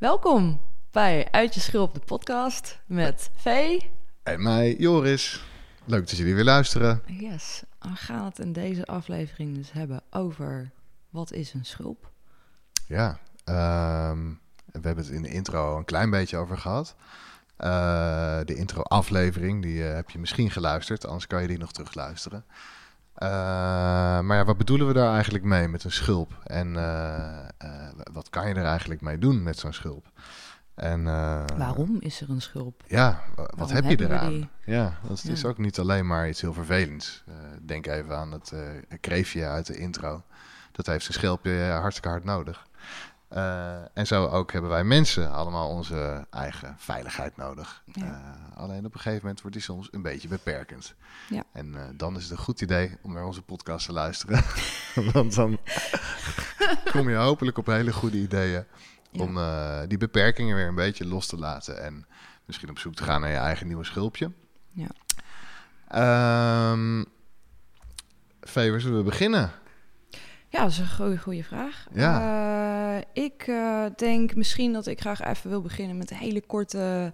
Welkom bij Uit je Schulp, de podcast met Vee. En mij, Joris. Leuk dat jullie weer luisteren. Yes, we gaan het in deze aflevering dus hebben over wat is een schulp? Ja, ehm, we hebben het in de intro een klein beetje over gehad. Uh, de intro-aflevering, die uh, heb je misschien geluisterd, anders kan je die nog terugluisteren. Uh, maar ja, wat bedoelen we daar eigenlijk mee met een schulp? En wat kan je er eigenlijk mee doen met zo'n schulp? En, Waarom is er een schulp? Ja, wat Waarom heb je eraan? Ja, dat is ook niet alleen maar iets heel vervelends. denk even aan het kreefje uit de intro. Dat heeft een schulpje hartstikke hard nodig. Uh, en zo ook hebben wij mensen allemaal onze eigen veiligheid nodig. Ja. Uh, alleen op een gegeven moment wordt die soms een beetje beperkend. Ja. En uh, dan is het een goed idee om naar onze podcast te luisteren. Want dan kom je hopelijk op hele goede ideeën om die beperkingen weer een beetje los te laten. En misschien op zoek te gaan naar je eigen nieuwe schulpje. Ja. Um, zullen we beginnen? Ja, dat is een goede, goede vraag. Ja. Uh, ik uh, denk misschien dat ik graag even wil beginnen met een hele korte,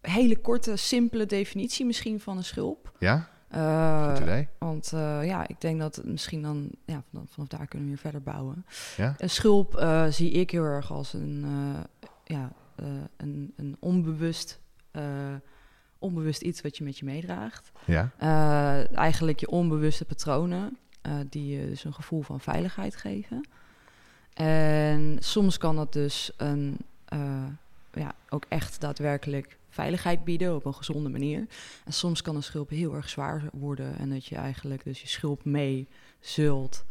hele korte, simpele definitie misschien van een schulp. Ja, uh, goed idee. Want ja, ik denk dat het misschien dan, ja, vanaf daar kunnen we weer verder bouwen. Ja? Een schulp zie ik heel erg als een, ja, een, een onbewust onbewust iets wat je met je meedraagt. Ja. eigenlijk je onbewuste patronen. Uh, die je dus een gevoel van veiligheid geven. En soms kan dat dus een, uh, ja, ook echt daadwerkelijk veiligheid bieden op een gezonde manier. En soms kan een schulp heel erg zwaar worden en dat je eigenlijk dus je schulp mee zult.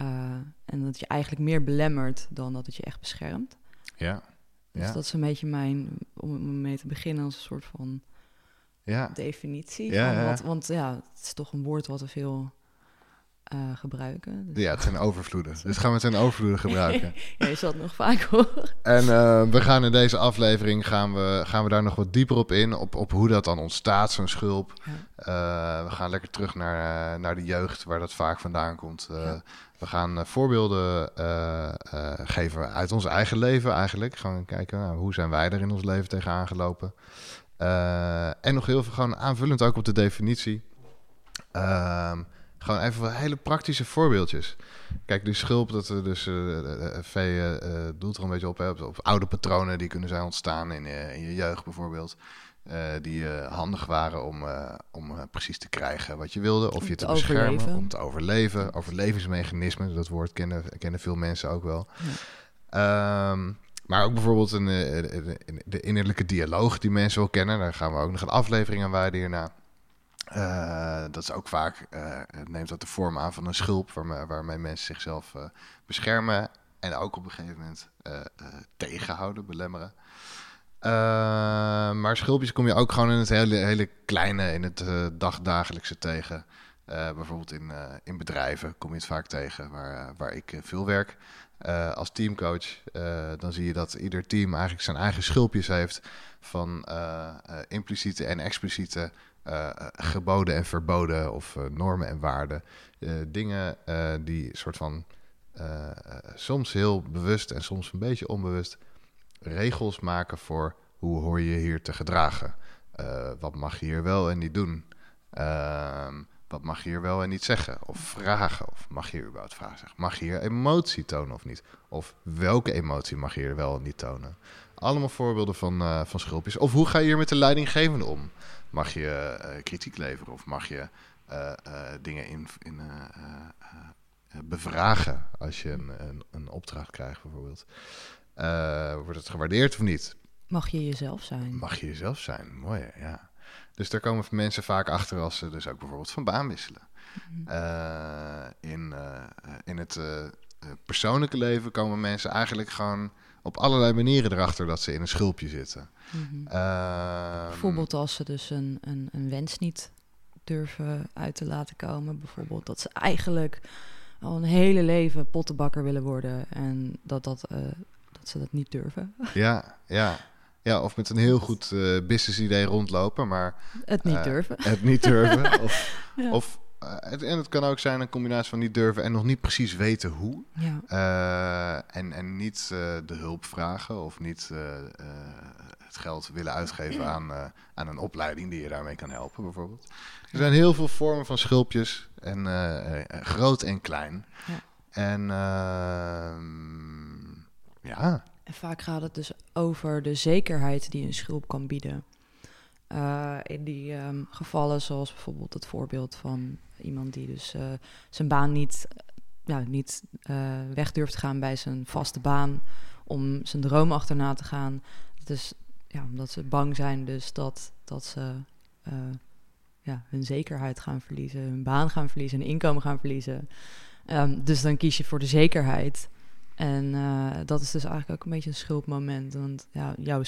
Uh, en dat je eigenlijk meer belemmert dan dat het je echt beschermt. Ja. Dus dat is een beetje mijn, om mee te beginnen als een soort van ja. definitie. Ja, van wat, want ja, het is toch een woord wat er veel uh, gebruiken. Dus... Ja, het zijn overvloeden. Dus gaan we het zijn overvloeden gebruiken. ja, je zal het nog vaak horen. En uh, we gaan in deze aflevering gaan we, gaan we daar nog wat dieper op in. Op, op hoe dat dan ontstaat, zo'n schulp. Ja. Uh, we gaan lekker terug naar, naar de jeugd, waar dat vaak vandaan komt. Ja. We gaan voorbeelden geven uit ons eigen leven eigenlijk. Gaan kijken, nou, hoe zijn wij er in ons leven tegenaan gelopen. en nog heel veel gewoon aanvullend ook op de definitie. Ehm, gewoon even hele praktische voorbeeldjes. Kijk, die schulp, dat er dus uh, V uh, doelt er een beetje op, hè, op, oude patronen die kunnen zijn ontstaan in, in je jeugd bijvoorbeeld. die handig waren om, om precies te krijgen wat je wilde, of je te, beschermen, om te overleven. Overlevingsmechanismen, dat woord kennen, kennen veel mensen ook wel. Ja. Um, maar ook bijvoorbeeld een, de innerlijke dialoog die mensen wel kennen. Daar gaan we ook nog een aflevering aan wijden hierna. Uh, dat is ook vaak, uh, neemt dat de vorm aan van een schulp waarmee, waarmee mensen zichzelf uh, beschermen en ook op een gegeven moment tegenhouden, belemmeren. maar schulpjes kom je ook gewoon in het hele, hele kleine, in het dagdagelijkse tegen. bijvoorbeeld in, in bedrijven kom je het vaak tegen, waar, waar ik veel werk. als teamcoach, dan zie je dat ieder team eigenlijk zijn eigen schulpjes heeft van impliciete en expliciete uh, geboden en verboden of uh, normen en waarden. Uh, dingen die soort van soms heel bewust en soms een beetje onbewust regels maken voor hoe hoor je hier te gedragen. wat mag je hier wel en niet doen? Ehm, Wat mag je hier wel en niet zeggen? Of vragen? Of mag je hier überhaupt vragen? Mag je hier emotie tonen of niet? Of welke emotie mag je hier wel en niet tonen? Allemaal voorbeelden van, van schulpjes. Of hoe ga je hier met de leidinggevende om? Mag je uh, kritiek leveren of mag je uh, dingen in, in bevragen als je een, een, een, opdracht krijgt bijvoorbeeld? wordt het gewaardeerd of niet? Mag je jezelf zijn? Mag je jezelf zijn, mooi ja. Dus daar komen mensen vaak achter als ze dus ook bijvoorbeeld van baan wisselen. Mhm. in, in het persoonlijke leven komen mensen eigenlijk gewoon op allerlei manieren erachter dat ze in een schulpje zitten. Mm Bijvoorbeeld als ze dus een, een, een wens niet durven uit te laten komen. Bijvoorbeeld dat ze eigenlijk al een hele leven pottenbakker willen worden en dat, dat, uh, dat ze dat niet durven. Ja, ja. Ja, of met een heel goed uh, business idee rondlopen, maar... Het niet durven. Het niet durven. of, of en het kan ook zijn een combinatie van niet durven en nog niet precies weten hoe. Ja. Uh, en, en niet uh, de hulp vragen of niet het geld willen uitgeven aan, aan een opleiding die je daarmee kan helpen, bijvoorbeeld. Er zijn heel veel vormen van schulpjes, en, groot en klein. Ja. En ehm, ja. En vaak gaat het dus over de zekerheid die een schulp kan bieden. In die um, gevallen, zoals bijvoorbeeld het voorbeeld van Iemand die dus uh, zijn baan niet, ja, niet weg durft te gaan bij zijn vaste baan om zijn droom achterna te gaan. Dus ja, omdat ze bang zijn dus dat, dat ze ja, hun zekerheid gaan verliezen, hun baan gaan verliezen, hun inkomen gaan verliezen. Um, dus dan kies je voor de zekerheid. En dat is dus eigenlijk ook een beetje een schuldmoment. Want ja, jouw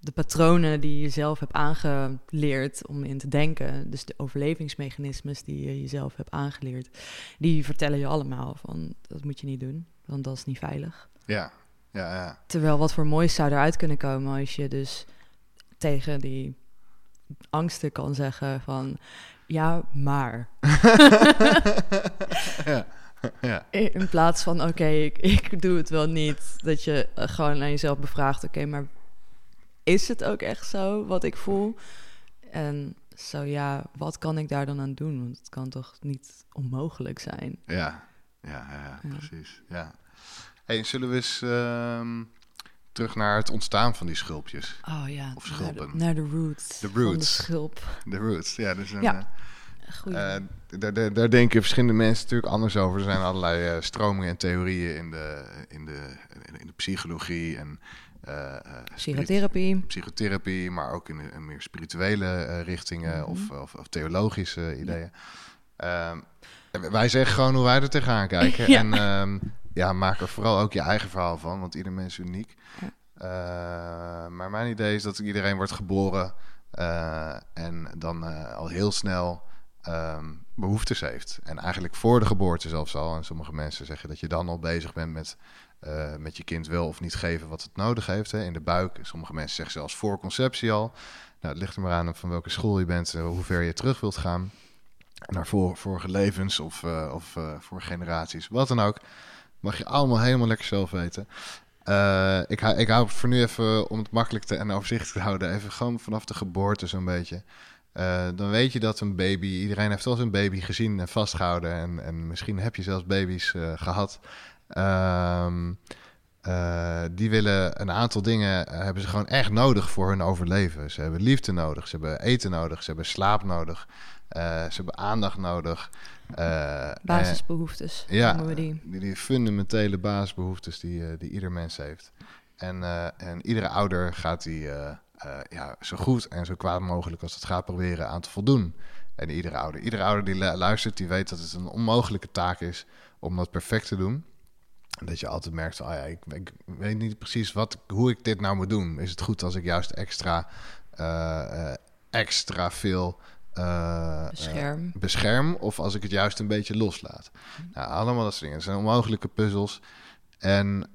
de patronen die je zelf hebt aangeleerd om in te denken, dus de overlevingsmechanismes die je jezelf hebt aangeleerd, die vertellen je allemaal van dat moet je niet doen, want dat is niet veilig. Ja, ja, ja. Terwijl wat voor moois zou eruit kunnen komen als je dus tegen die angsten kan zeggen van ja, maar. ja. Ja. In plaats van, oké, ik, ik doe het wel niet. Dat je gewoon aan jezelf bevraagt, oké, maar is het ook echt zo wat ik voel? En zo ja, wat kan ik daar dan aan doen? Want het kan toch niet onmogelijk zijn? Ja, ja, ja, precies. Ja. Hey, zullen we eens uh, terug naar het ontstaan van die schulpjes? Oh ja, of schulpen. Naar de, roots. De roots. de schulp. De roots, ja. Dus een, ja. Uh, daar, daar, daar, denken verschillende mensen natuurlijk anders over. Er zijn allerlei uh, stromingen en theorieën in de, in de, in de psychologie en uh, psychotherapie. Psychotherapie, maar ook in, in meer spirituele uh, richtingen mhm. of, of, of, theologische ideeën. Ja. Um, wij zeggen gewoon hoe wij er tegenaan kijken. ja. En um, ja, maak er vooral ook je eigen verhaal van, want ieder mens is uniek. Ja. Uh, maar mijn idee is dat iedereen wordt geboren en dan al heel snel um, behoeftes heeft. En eigenlijk voor de geboorte zelfs al. En sommige mensen zeggen dat je dan al bezig bent met uh, met je kind wel of niet geven wat het nodig heeft. Hè, in de buik. Sommige mensen zeggen zelfs voor conceptie al. Nou, het ligt er maar aan van welke school je bent, uh, hoe ver je terug wilt gaan. Naar vorige levens of, uh, of voor generaties, wat dan ook. Mag je allemaal helemaal lekker zelf weten. ik, ik hou voor nu even, om het makkelijk te en overzichtelijk te houden, even gewoon vanaf de geboorte zo'n beetje. dan weet je dat een baby, iedereen heeft wel eens een baby gezien en vastgehouden. En, en misschien heb je zelfs baby's gehad. Um, uh, die willen een aantal dingen uh, hebben ze gewoon echt nodig voor hun overleven. Ze hebben liefde nodig, ze hebben eten nodig, ze hebben slaap nodig, uh, ze hebben aandacht nodig. basisbehoeftes. ja, we die. die. Die, fundamentele basisbehoeftes die, die ieder mens heeft. En, en iedere ouder gaat die ja, zo goed en zo kwaad mogelijk als het gaat proberen aan te voldoen. En iedere ouder, iedere ouder die luistert, die weet dat het een onmogelijke taak is om dat perfect te doen. Dat je altijd merkt, oh ja, ik, ik, weet niet precies wat, hoe ik dit nou moet doen. Is het goed als ik juist extra, uh, extra veel uh, bescherm. bescherm? Of als ik het juist een beetje loslaat? Mhm. Nou, allemaal dat soort dingen. Het zijn onmogelijke puzzels. En,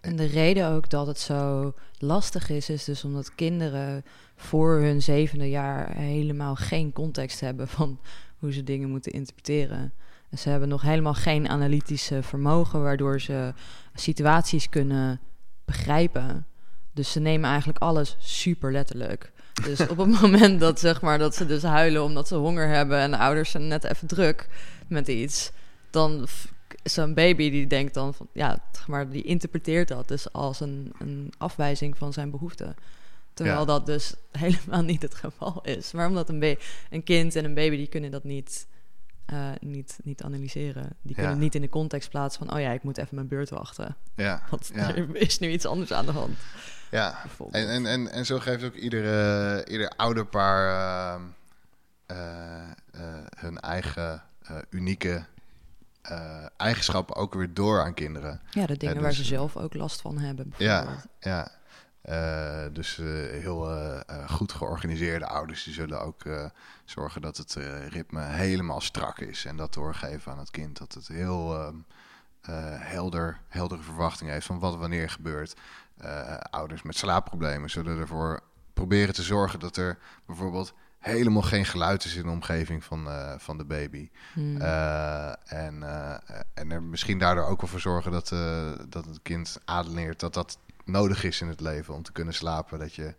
en de reden ook dat het zo lastig is, is dus omdat kinderen voor hun zevende jaar helemaal geen context hebben van hoe ze dingen moeten interpreteren. Ze hebben nog helemaal geen analytische vermogen, waardoor ze situaties kunnen begrijpen. Dus ze nemen eigenlijk alles super letterlijk. Dus op het moment dat, zeg maar, dat ze dus huilen omdat ze honger hebben en de ouders zijn net even druk met iets, dan zo'n baby die denkt dan van ja, zeg maar, die interpreteert dat dus als een, een afwijzing van zijn behoeften. Terwijl dat dus helemaal niet het geval is. Maar omdat een, een kind en een baby die kunnen dat niet, uh, niet, niet analyseren. Die kunnen niet in de context plaatsen van oh ja, ik moet even mijn beurt wachten. Ja. Want er is nu iets anders aan de hand. Ja, en, en, en, en zo geeft ook iedere, ieder ouderpaar uh, uh, hun eigen unieke eigenschappen ook weer door aan kinderen. Ja, de dingen waar dus, ze zelf ook last van hebben. Ja, ja. Dus heel goed georganiseerde ouders die zullen ook zorgen dat het ritme helemaal strak is en dat doorgeven aan het kind. Dat het heel ehm, helder, heldere verwachtingen heeft van wat wanneer gebeurt. Ouders met slaapproblemen zullen ervoor proberen te zorgen dat er bijvoorbeeld helemaal geen geluid is in de omgeving van, uh, van de baby. Hmm. Uh, en, en er misschien daardoor ook wel voor zorgen dat, dat het kind ademeert dat dat nodig is in het leven om te kunnen slapen. Dat je,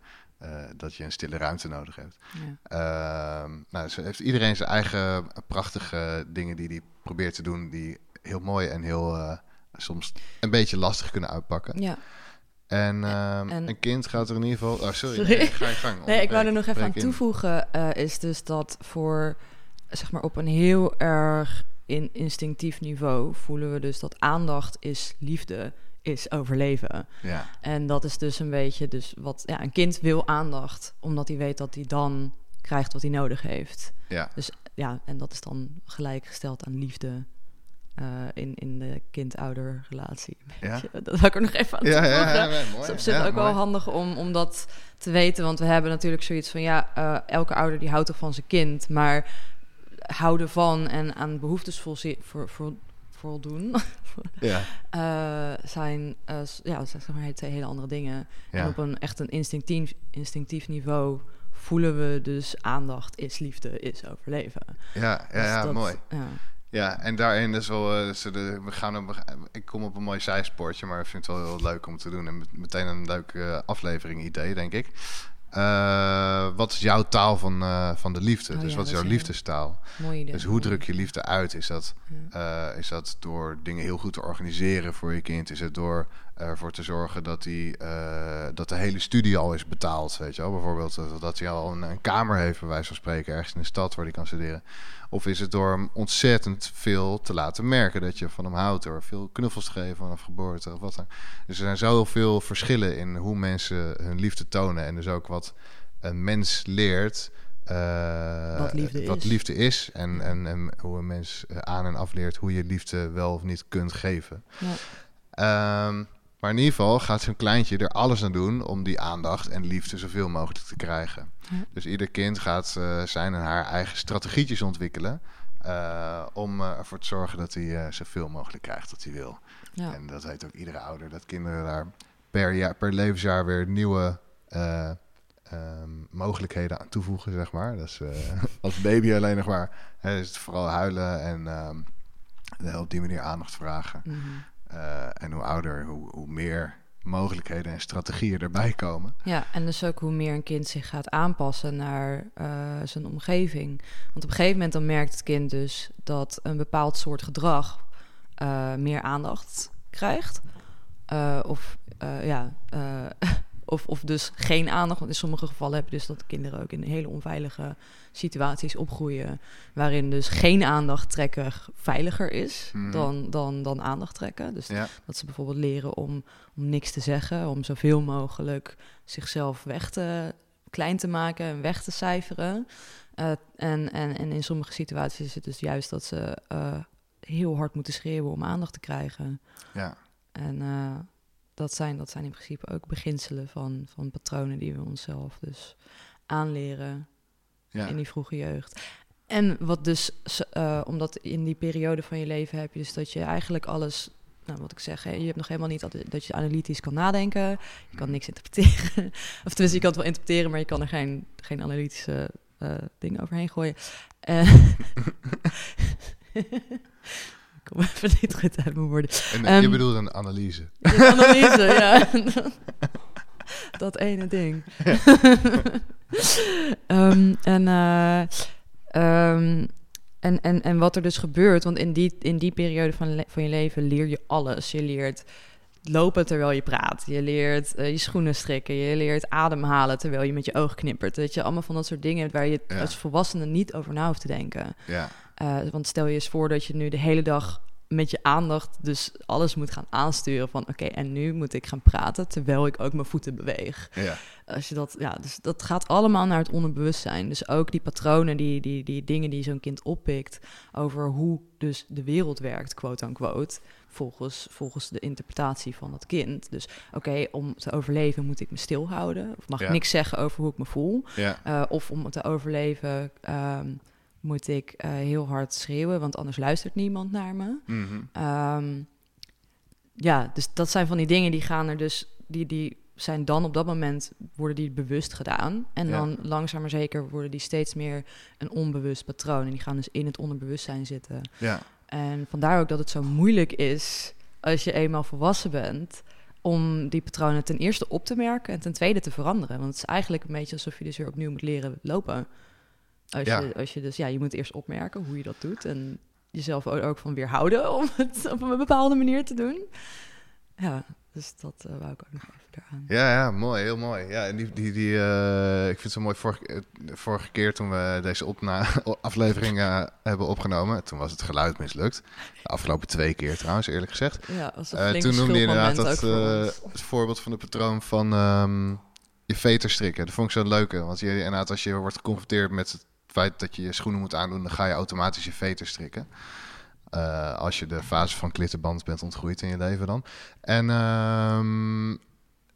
dat je een stille ruimte nodig hebt. Ja. Ehm, nou, dus heeft iedereen zijn eigen prachtige dingen die hij probeert te doen, die heel mooi en heel soms een beetje lastig kunnen uitpakken. Ja. En, ehm, een kind gaat er in ieder geval. Oh, sorry. Nee, ga je gang. nee, ik wou er nog even aan toevoegen. Uh, is dus dat voor, zeg maar, op een heel erg in instinctief niveau voelen we dus dat aandacht is liefde, is overleven. Ja. En dat is dus een beetje, dus wat, ja, een kind wil aandacht, omdat hij weet dat hij dan krijgt wat hij nodig heeft. Ja. Dus ja, en dat is dan gelijkgesteld aan liefde. Uh, in, in de kind-ouder-relatie. Ja? Dat wil ik er nog even aan toevoegen. Ja, ja, ja, mooi. Het is ook wel handig om, om dat te weten. Want we hebben natuurlijk zoiets van... ja, uh, elke ouder die houdt toch van zijn kind. Maar houden van en aan behoeftes volzien, voor, voor, voldoen... ja. uh, zijn, ja, zeg maar, twee hele andere dingen. En op een echt een instinctief, instinctief niveau voelen we dus aandacht is liefde, is overleven. Ja, ja, dus ja mooi. Ja. Ja, en daarin is wel. Uh, de, we gaan op, ik kom op een mooi zijsportje, maar ik vind het wel heel leuk om te doen. En meteen een leuke uh, aflevering idee, denk ik. Uh, wat is jouw taal van, uh, van de liefde? Oh, dus ja, wat is jouw liefdestaal? Dus hoe druk je liefde uit? Is dat, ja. uh, is dat door dingen heel goed te organiseren voor je kind? Is het door ervoor te zorgen dat, die, dat de hele studie al is betaald? Weet je wel? Bijvoorbeeld dat hij al een, een, kamer heeft, bij wijze van spreken, ergens in de stad waar hij kan studeren. Of is het door hem ontzettend veel te laten merken dat je van hem houdt, door veel knuffels te geven vanaf geboorte of wat dan. Dus er zijn zoveel verschillen in hoe mensen hun liefde tonen en dus ook wat een mens leert. Uh, wat, liefde, wat is. liefde is. En, en, en, hoe een mens aan en afleert hoe je liefde wel of niet kunt geven. Ja. Um, maar in ieder geval gaat zijn kleintje er alles aan doen om die aandacht en liefde zoveel mogelijk te krijgen. Dus ieder kind gaat uh, zijn en haar eigen strategietjes ontwikkelen. Uh, om uh, ervoor te zorgen dat hij zoveel mogelijk krijgt wat hij wil. Ja. En dat weet ook iedere ouder, dat kinderen daar per, jaar, per levensjaar weer nieuwe um, mogelijkheden aan toevoegen, zeg maar. Dus als baby alleen nog maar hè, is het vooral huilen en um, op die manier aandacht vragen. Mm -hmm. Uh, en hoe ouder, hoe, hoe meer mogelijkheden en strategieën erbij komen. Ja, en dus ook hoe meer een kind zich gaat aanpassen naar uh, zijn omgeving. Want op een gegeven moment dan merkt het kind dus dat een bepaald soort gedrag uh, meer aandacht krijgt. of ja, of, of dus geen aandacht. Want in sommige gevallen heb je dus dat kinderen ook in hele onveilige situaties opgroeien. Waarin dus geen aandacht trekken veiliger is mhm. dan, dan, dan aandacht trekken. Dus dat ze bijvoorbeeld leren om, om niks te zeggen. Om zoveel mogelijk zichzelf weg te klein te maken en weg te cijferen. Uh, en, en, en in sommige situaties is het dus juist dat ze uh, heel hard moeten schreeuwen om aandacht te krijgen. Ja. En uh, dat zijn, dat zijn in principe ook beginselen van, van patronen die we onszelf dus aanleren ja. in die vroege jeugd. En wat dus, uh, omdat in die periode van je leven heb je dus dat je eigenlijk alles, nou wat ik zeg, hè, je hebt nog helemaal niet dat, dat je analytisch kan nadenken, je kan niks interpreteren. of tenminste, je kan het wel interpreteren, maar je kan er geen, geen analytische uh, dingen overheen gooien. Uh, kom even niet goed uit mijn woorden. En, um, je bedoelt een analyse. Een analyse, ja. dat ene ding. Ehm, en, uh, en, en, en wat er dus gebeurt, want in die, in die periode van, van je leven leer je alles. Je leert lopen terwijl je praat. Je leert uh, je schoenen strikken. Je leert ademhalen terwijl je met je ogen knippert. Weet je, allemaal van dat soort dingen waar je als volwassene niet over na hoeft te denken. Ja. Uh, want stel je eens voor dat je nu de hele dag met je aandacht dus alles moet gaan aansturen van oké, en nu moet ik gaan praten terwijl ik ook mijn voeten beweeg. Ja. Als je dat, ja, dus dat gaat allemaal naar het onderbewustzijn. Dus ook die patronen, die, die, die dingen die zo'n kind oppikt over hoe dus de wereld werkt, quote unquote, volgens, volgens de interpretatie van dat kind. Dus oké, om te overleven moet ik me stilhouden, of mag ik niks zeggen over hoe ik me voel. Ja. Uh, of om te overleven. Um, moet ik uh, heel hard schreeuwen, want anders luistert niemand naar me. Mm -hmm. um, ja, dus dat zijn van die dingen die gaan er dus, die, die zijn dan op dat moment, worden die bewust gedaan. En ja. dan langzaam maar zeker worden die steeds meer een onbewust patroon. En die gaan dus in het onderbewustzijn zitten. Ja. En vandaar ook dat het zo moeilijk is als je eenmaal volwassen bent om die patronen ten eerste op te merken en ten tweede te veranderen. Want het is eigenlijk een beetje alsof je dus weer opnieuw moet leren lopen. Als, Ja. je, als je dus, ja, je moet eerst opmerken hoe je dat doet en jezelf ook van weerhouden om het op een bepaalde manier te doen. Ja, dus dat eh, wou ik ook nog even eraan. Ja, ja, mooi, heel mooi. Ja, en die, die, die eh, ik vind het zo mooi. Vorige, eh, vorige keer toen we deze opna aflevering hebben opgenomen, toen was het geluid mislukt. De afgelopen twee keer trouwens, eerlijk gezegd. Ja, als een toen noemde je inderdaad dat, voor het voorbeeld van de patroon van ehm, je veter strikken. Dat vond ik zo leuk. Want je, inderdaad, als je wordt geconfronteerd met het feit dat je je schoenen moet aandoen, dan ga je automatisch je veter strikken. Eh, als je de fase van klittenband bent ontgroeid in je leven dan. En, ehm,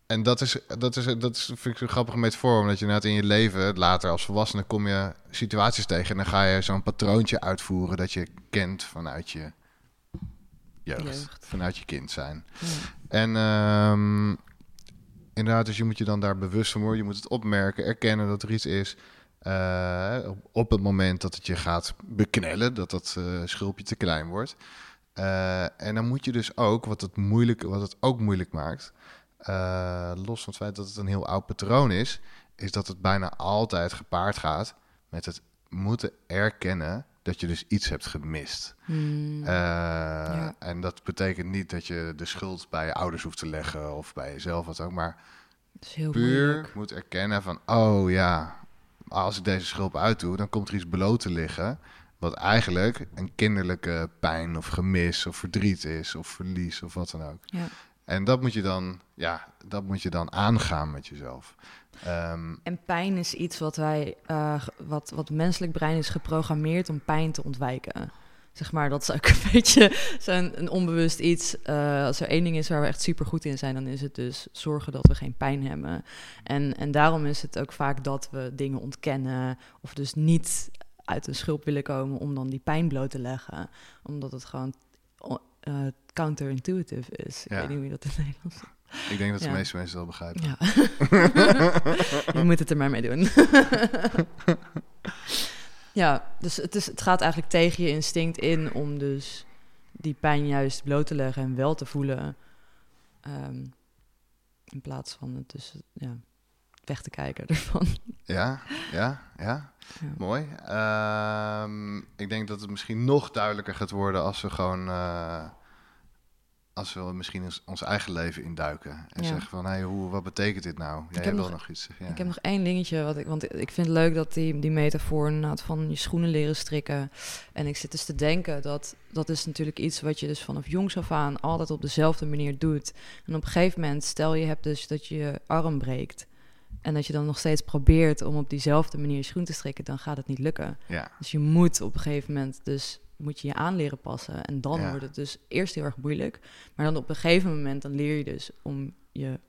en dat, is, dat, is, dat is, vind ik een grappige metafoor. Omdat je inderdaad in je leven, later als volwassene, kom je situaties tegen. En dan ga je zo'n patroontje uitvoeren dat je kent vanuit je jeugd. Jeugd. Vanuit je kind zijn. Ja. En ehm, inderdaad, dus je moet je dan daar bewust van worden. Je moet het opmerken, erkennen dat er iets is. Eh, op, het moment dat het je gaat beknellen, dat dat eh, schulpje te klein wordt. Eh, en dan moet je dus ook, wat het, moeilijk, wat het ook moeilijk maakt, los van het feit dat het een heel oud patroon is, is dat het bijna altijd gepaard gaat met het moeten erkennen dat je dus iets hebt gemist. Hmm. En dat betekent niet dat je de schuld bij je ouders hoeft te leggen of bij jezelf wat ook, maar puur moeilijk. moet erkennen van, oh ja, als ik deze schulp uitdoe, dan komt er iets bloot te liggen. Wat eigenlijk een kinderlijke pijn of gemis of verdriet is of verlies of wat dan ook. Ja. En dat moet je dan, ja, dat moet je dan aangaan met jezelf. Ehm, En pijn is iets wat wij, eh, wat, wat menselijk brein is geprogrammeerd om pijn te ontwijken. Zeg maar, dat is ook een beetje zo'n een onbewust iets. Eh, als er één ding is waar we echt super goed in zijn, dan is het dus zorgen dat we geen pijn hebben. En, en daarom is het ook vaak dat we dingen ontkennen of dus niet uit een schulp willen komen om dan die pijn bloot te leggen. Omdat het gewoon o- eh, counterintuitive is. Ik weet niet hoe je dat in het Nederlands zegt. ik denk dat de Ja. meeste mensen dat begrijpen. Ja. je moet het er maar mee doen. ja, dus het, is, het gaat eigenlijk tegen je instinct in om dus die pijn juist bloot te leggen en wel te voelen. Ehm, in plaats van het dus ja, weg te kijken ervan. Ja, ja, ja. Ja. Mooi. Ehm, ik denk dat het misschien nog duidelijker gaat worden als we gewoon... eh, als we misschien ons, ons eigen leven induiken. En Ja. zeggen van, hey, hoe, wat betekent dit nou? Jij wil nog- nog, iets. Ja. Ik heb nog één dingetje, wat ik, want ik vind het leuk dat die, die metafoor inderdaad van je schoenen leren strikken. En ik zit dus te denken dat dat is natuurlijk iets wat je dus vanaf jongs af aan altijd op dezelfde manier doet. En op een gegeven moment, stel je hebt dus dat je je arm breekt. En dat je dan nog steeds probeert om op diezelfde manier je schoen te strikken, dan gaat het niet lukken. Ja, Dus je moet op een gegeven moment dus moet je je aan leren passen. En dan Ja. wordt het dus eerst heel erg moeilijk. Maar dan op een gegeven moment dan leer je dus om je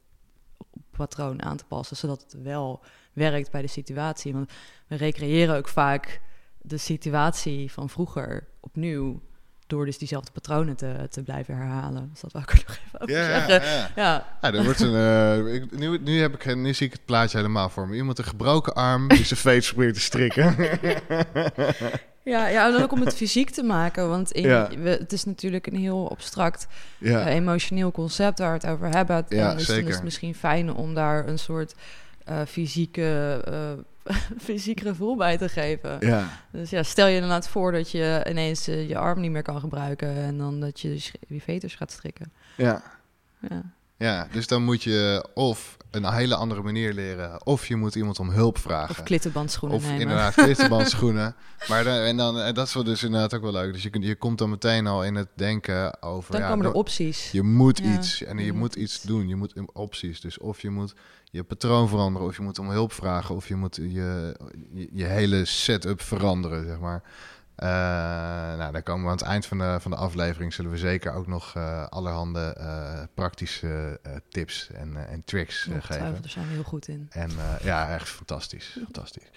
patroon aan te passen, zodat het wel werkt bij de situatie. Want we recreëren ook vaak de situatie van vroeger opnieuw door dus diezelfde patronen te, te blijven herhalen. Dus dat wou ik er nog even over ja, ja, zeggen. ja. Ja, Ja, er wordt een, eh, ik, nu, nu, heb ik, nu zie ik het plaatje helemaal voor me. Iemand een gebroken arm die zijn veet probeert te strikken. Ja, ja, en dan ook om het fysiek te maken. Want in, Ja. we, het is natuurlijk een heel abstract ja, eh, emotioneel concept waar we het over hebben. Ja, en dus dan is het misschien fijn om daar een soort eh, fysieke fysiek gevoel bij te geven. Ja. Dus ja, stel je inderdaad voor dat je ineens je arm niet meer kan gebruiken en dan dat je je veters gaat strikken. Ja. Ja. Ja, dus dan moet je of een hele andere manier leren, of je moet iemand om hulp vragen. Of klittenbandschoenen Of nemen. inderdaad klittenbandschoenen. maar dan, en dan, en dat is wel dus inderdaad ook wel leuk. Dus je, je komt dan meteen al in het denken over... Dan ja, komen er opties. Je moet Ja, iets en je, je moet moet iets iets. doen. Je moet opties. Dus of je moet je patroon veranderen, of je moet om hulp vragen, of je moet je, je, je hele setup veranderen, zeg maar. Eh, nou, dan komen we aan het eind van de, van de aflevering. Zullen we zeker ook nog eh, allerhande eh, praktische tips en, en tricks geven. daar zijn we heel goed in. En ja, echt fantastisch. fantastisch.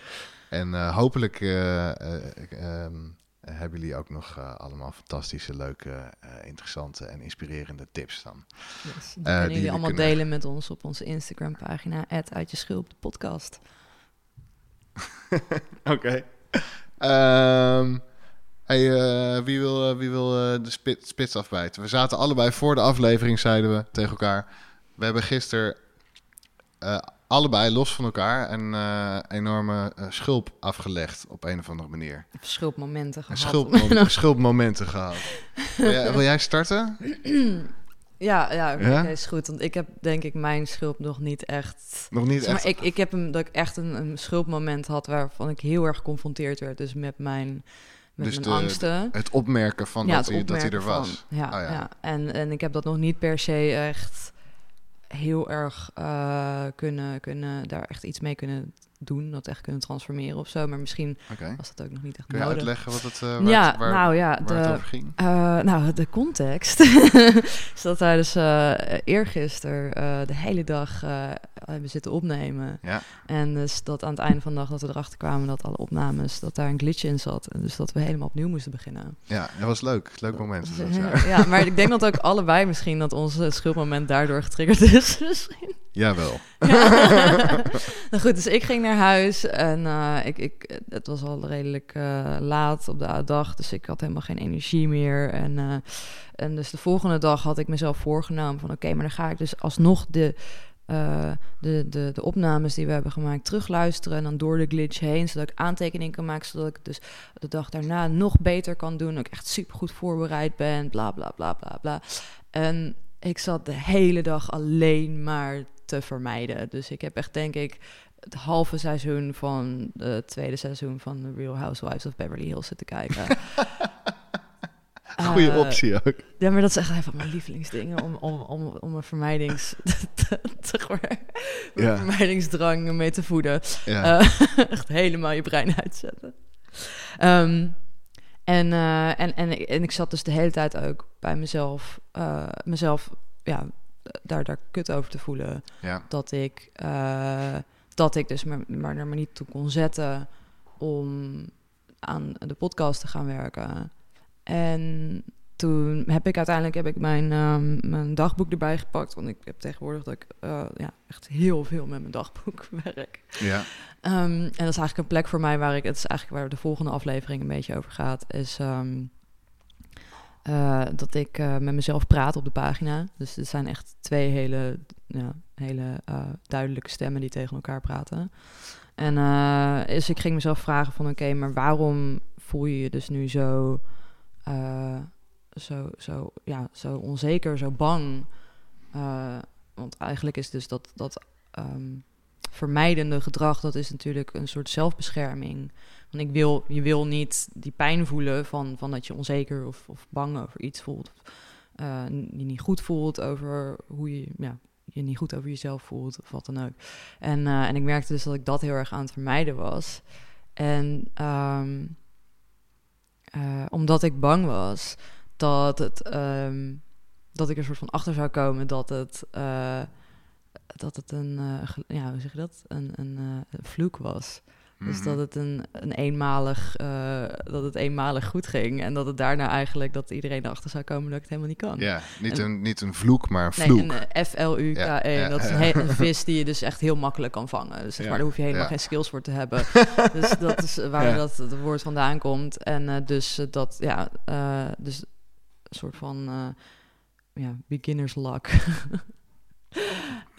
En hopelijk eh, eh, ehm, hebben jullie ook nog allemaal fantastische, leuke, interessante en inspirerende tips dan. Yes. Die kunnen jullie allemaal kunnen- delen met ons op onze Instagram pagina, uit je schulp de podcast. Oké. Ehm, hey, eh, wie wil, eh, wie wil eh, de spit, spits afbijten? We zaten allebei voor de aflevering, zeiden we tegen elkaar. We hebben gisteren allebei los van elkaar een enorme eh, schulp afgelegd op een of andere manier. Schulpmomenten gehad. schulpmom- schulpmomenten gehad. Wil jij, wil jij starten? ja, ja, is goed. Want ik heb denk ik mijn schulp nog niet echt... Nog niet Zeg echt. maar, ik, ik heb hem dat ik echt een, een schulpmoment had waarvan ik heel erg geconfronteerd werd. Dus met mijn, met Dus mijn de- angsten. Het opmerken van ja, dat, hij, dat hij er was. van- ja, Oh, ja. ja. En, en ik heb dat nog niet per se echt heel erg eh, kunnen, kunnen, daar echt iets mee kunnen doen. Dat echt kunnen transformeren of zo. Maar misschien was dat ook nog niet echt Kun je nodig. uitleggen wat het, eh, waar, ja, het, waar, nou ja, waar het de, over ging? eh, nou, de context is dat wij dus eh eergisteren de hele dag hebben zitten opnemen. Ja. En dus dat aan het einde van de dag dat we erachter kwamen dat alle opnames, dat daar een glitch in zat. En dus dat we helemaal opnieuw moesten beginnen. Ja, dat was leuk. Leuk moment. was dat, ja. ja. maar ik denk dat ook allebei misschien dat onze schuldmoment daardoor getriggerd is. misschien. Jawel. nou goed, dus ik ging naar huis en eh, ik, ik, het was al redelijk eh, laat op de dag, dus ik had helemaal geen energie meer. En, eh, en dus de volgende dag had ik mezelf voorgenomen van oké, maar dan ga ik dus alsnog de, de, de, de opnames die we hebben gemaakt terugluisteren en dan door de glitch heen, zodat ik aantekeningen kan maken, zodat ik dus de dag daarna nog beter kan doen, dat ik echt super goed voorbereid ben, bla bla bla bla bla. En ik zat de hele dag alleen maar te vermijden. Dus ik heb echt, denk ik, het halve seizoen van het tweede seizoen van The Real Housewives of Beverly Hills zitten kijken. Goeie Eh, optie ook. Ja, maar dat is echt een van mijn lievelingsdingen om, om, om, om een vermijdings... Ja. vermijdingsdrang mee te voeden. Ja. Eh, echt helemaal je brein uitzetten. Ehm, en, eh, en, en, ik- en ik zat dus de hele tijd ook bij mezelf, mezelf ja, daar, daar kut over te voelen. ja. Dat ik, eh, dat ik dus maar, maar er maar niet toe kon zetten om aan de podcast te gaan werken. En toen heb ik uiteindelijk heb ik mijn, ehm, mijn dagboek erbij gepakt. Want ik heb tegenwoordig dat ik eh, ja, echt heel veel met mijn dagboek werk. ja. Ehm, en dat is eigenlijk een plek voor mij waar ik, het is eigenlijk waar de volgende aflevering een beetje over gaat, is ehm, eh, dat ik eh, met mezelf praat op de pagina. Dus het zijn echt twee hele, ja, hele eh, duidelijke stemmen die tegen elkaar praten. En dus ik ging mezelf vragen van oké, maar waarom voel je je dus nu zo, zo, zo, ja, zo onzeker, zo bang? Want eigenlijk is dus dat, dat ehm, vermijdende gedrag, dat is natuurlijk een soort zelfbescherming. Want ik wil, je wil niet die pijn voelen van, van dat je onzeker of, of bang over iets voelt. Eh, je niet goed voelt over hoe je ja, je niet goed over jezelf voelt of wat dan ook. En, eh, en ik merkte dus dat ik dat heel erg aan het vermijden was. En ehm, eh, omdat ik bang was dat het ehm, dat ik er soort van achter zou komen dat het dat het een gel- ja hoe zeg je dat een een, een vloek was. Dus Mhm. dat het een, een eenmalig eh, dat het eenmalig goed ging en dat het daarna eigenlijk dat iedereen erachter zou komen dat ik het helemaal niet kan. Ja, niet, En- een, niet een vloek, maar een Nee, vloek. een eh, F-L-U-K-E. Ja, ja, dat is een, he- een vis die je dus echt heel makkelijk kan vangen. Dus zeg maar, daar hoef je helemaal geen skills voor te hebben. dus dat is waar dat het woord vandaan komt. En dus dat, ja, dus een soort van, ja, beginner's luck.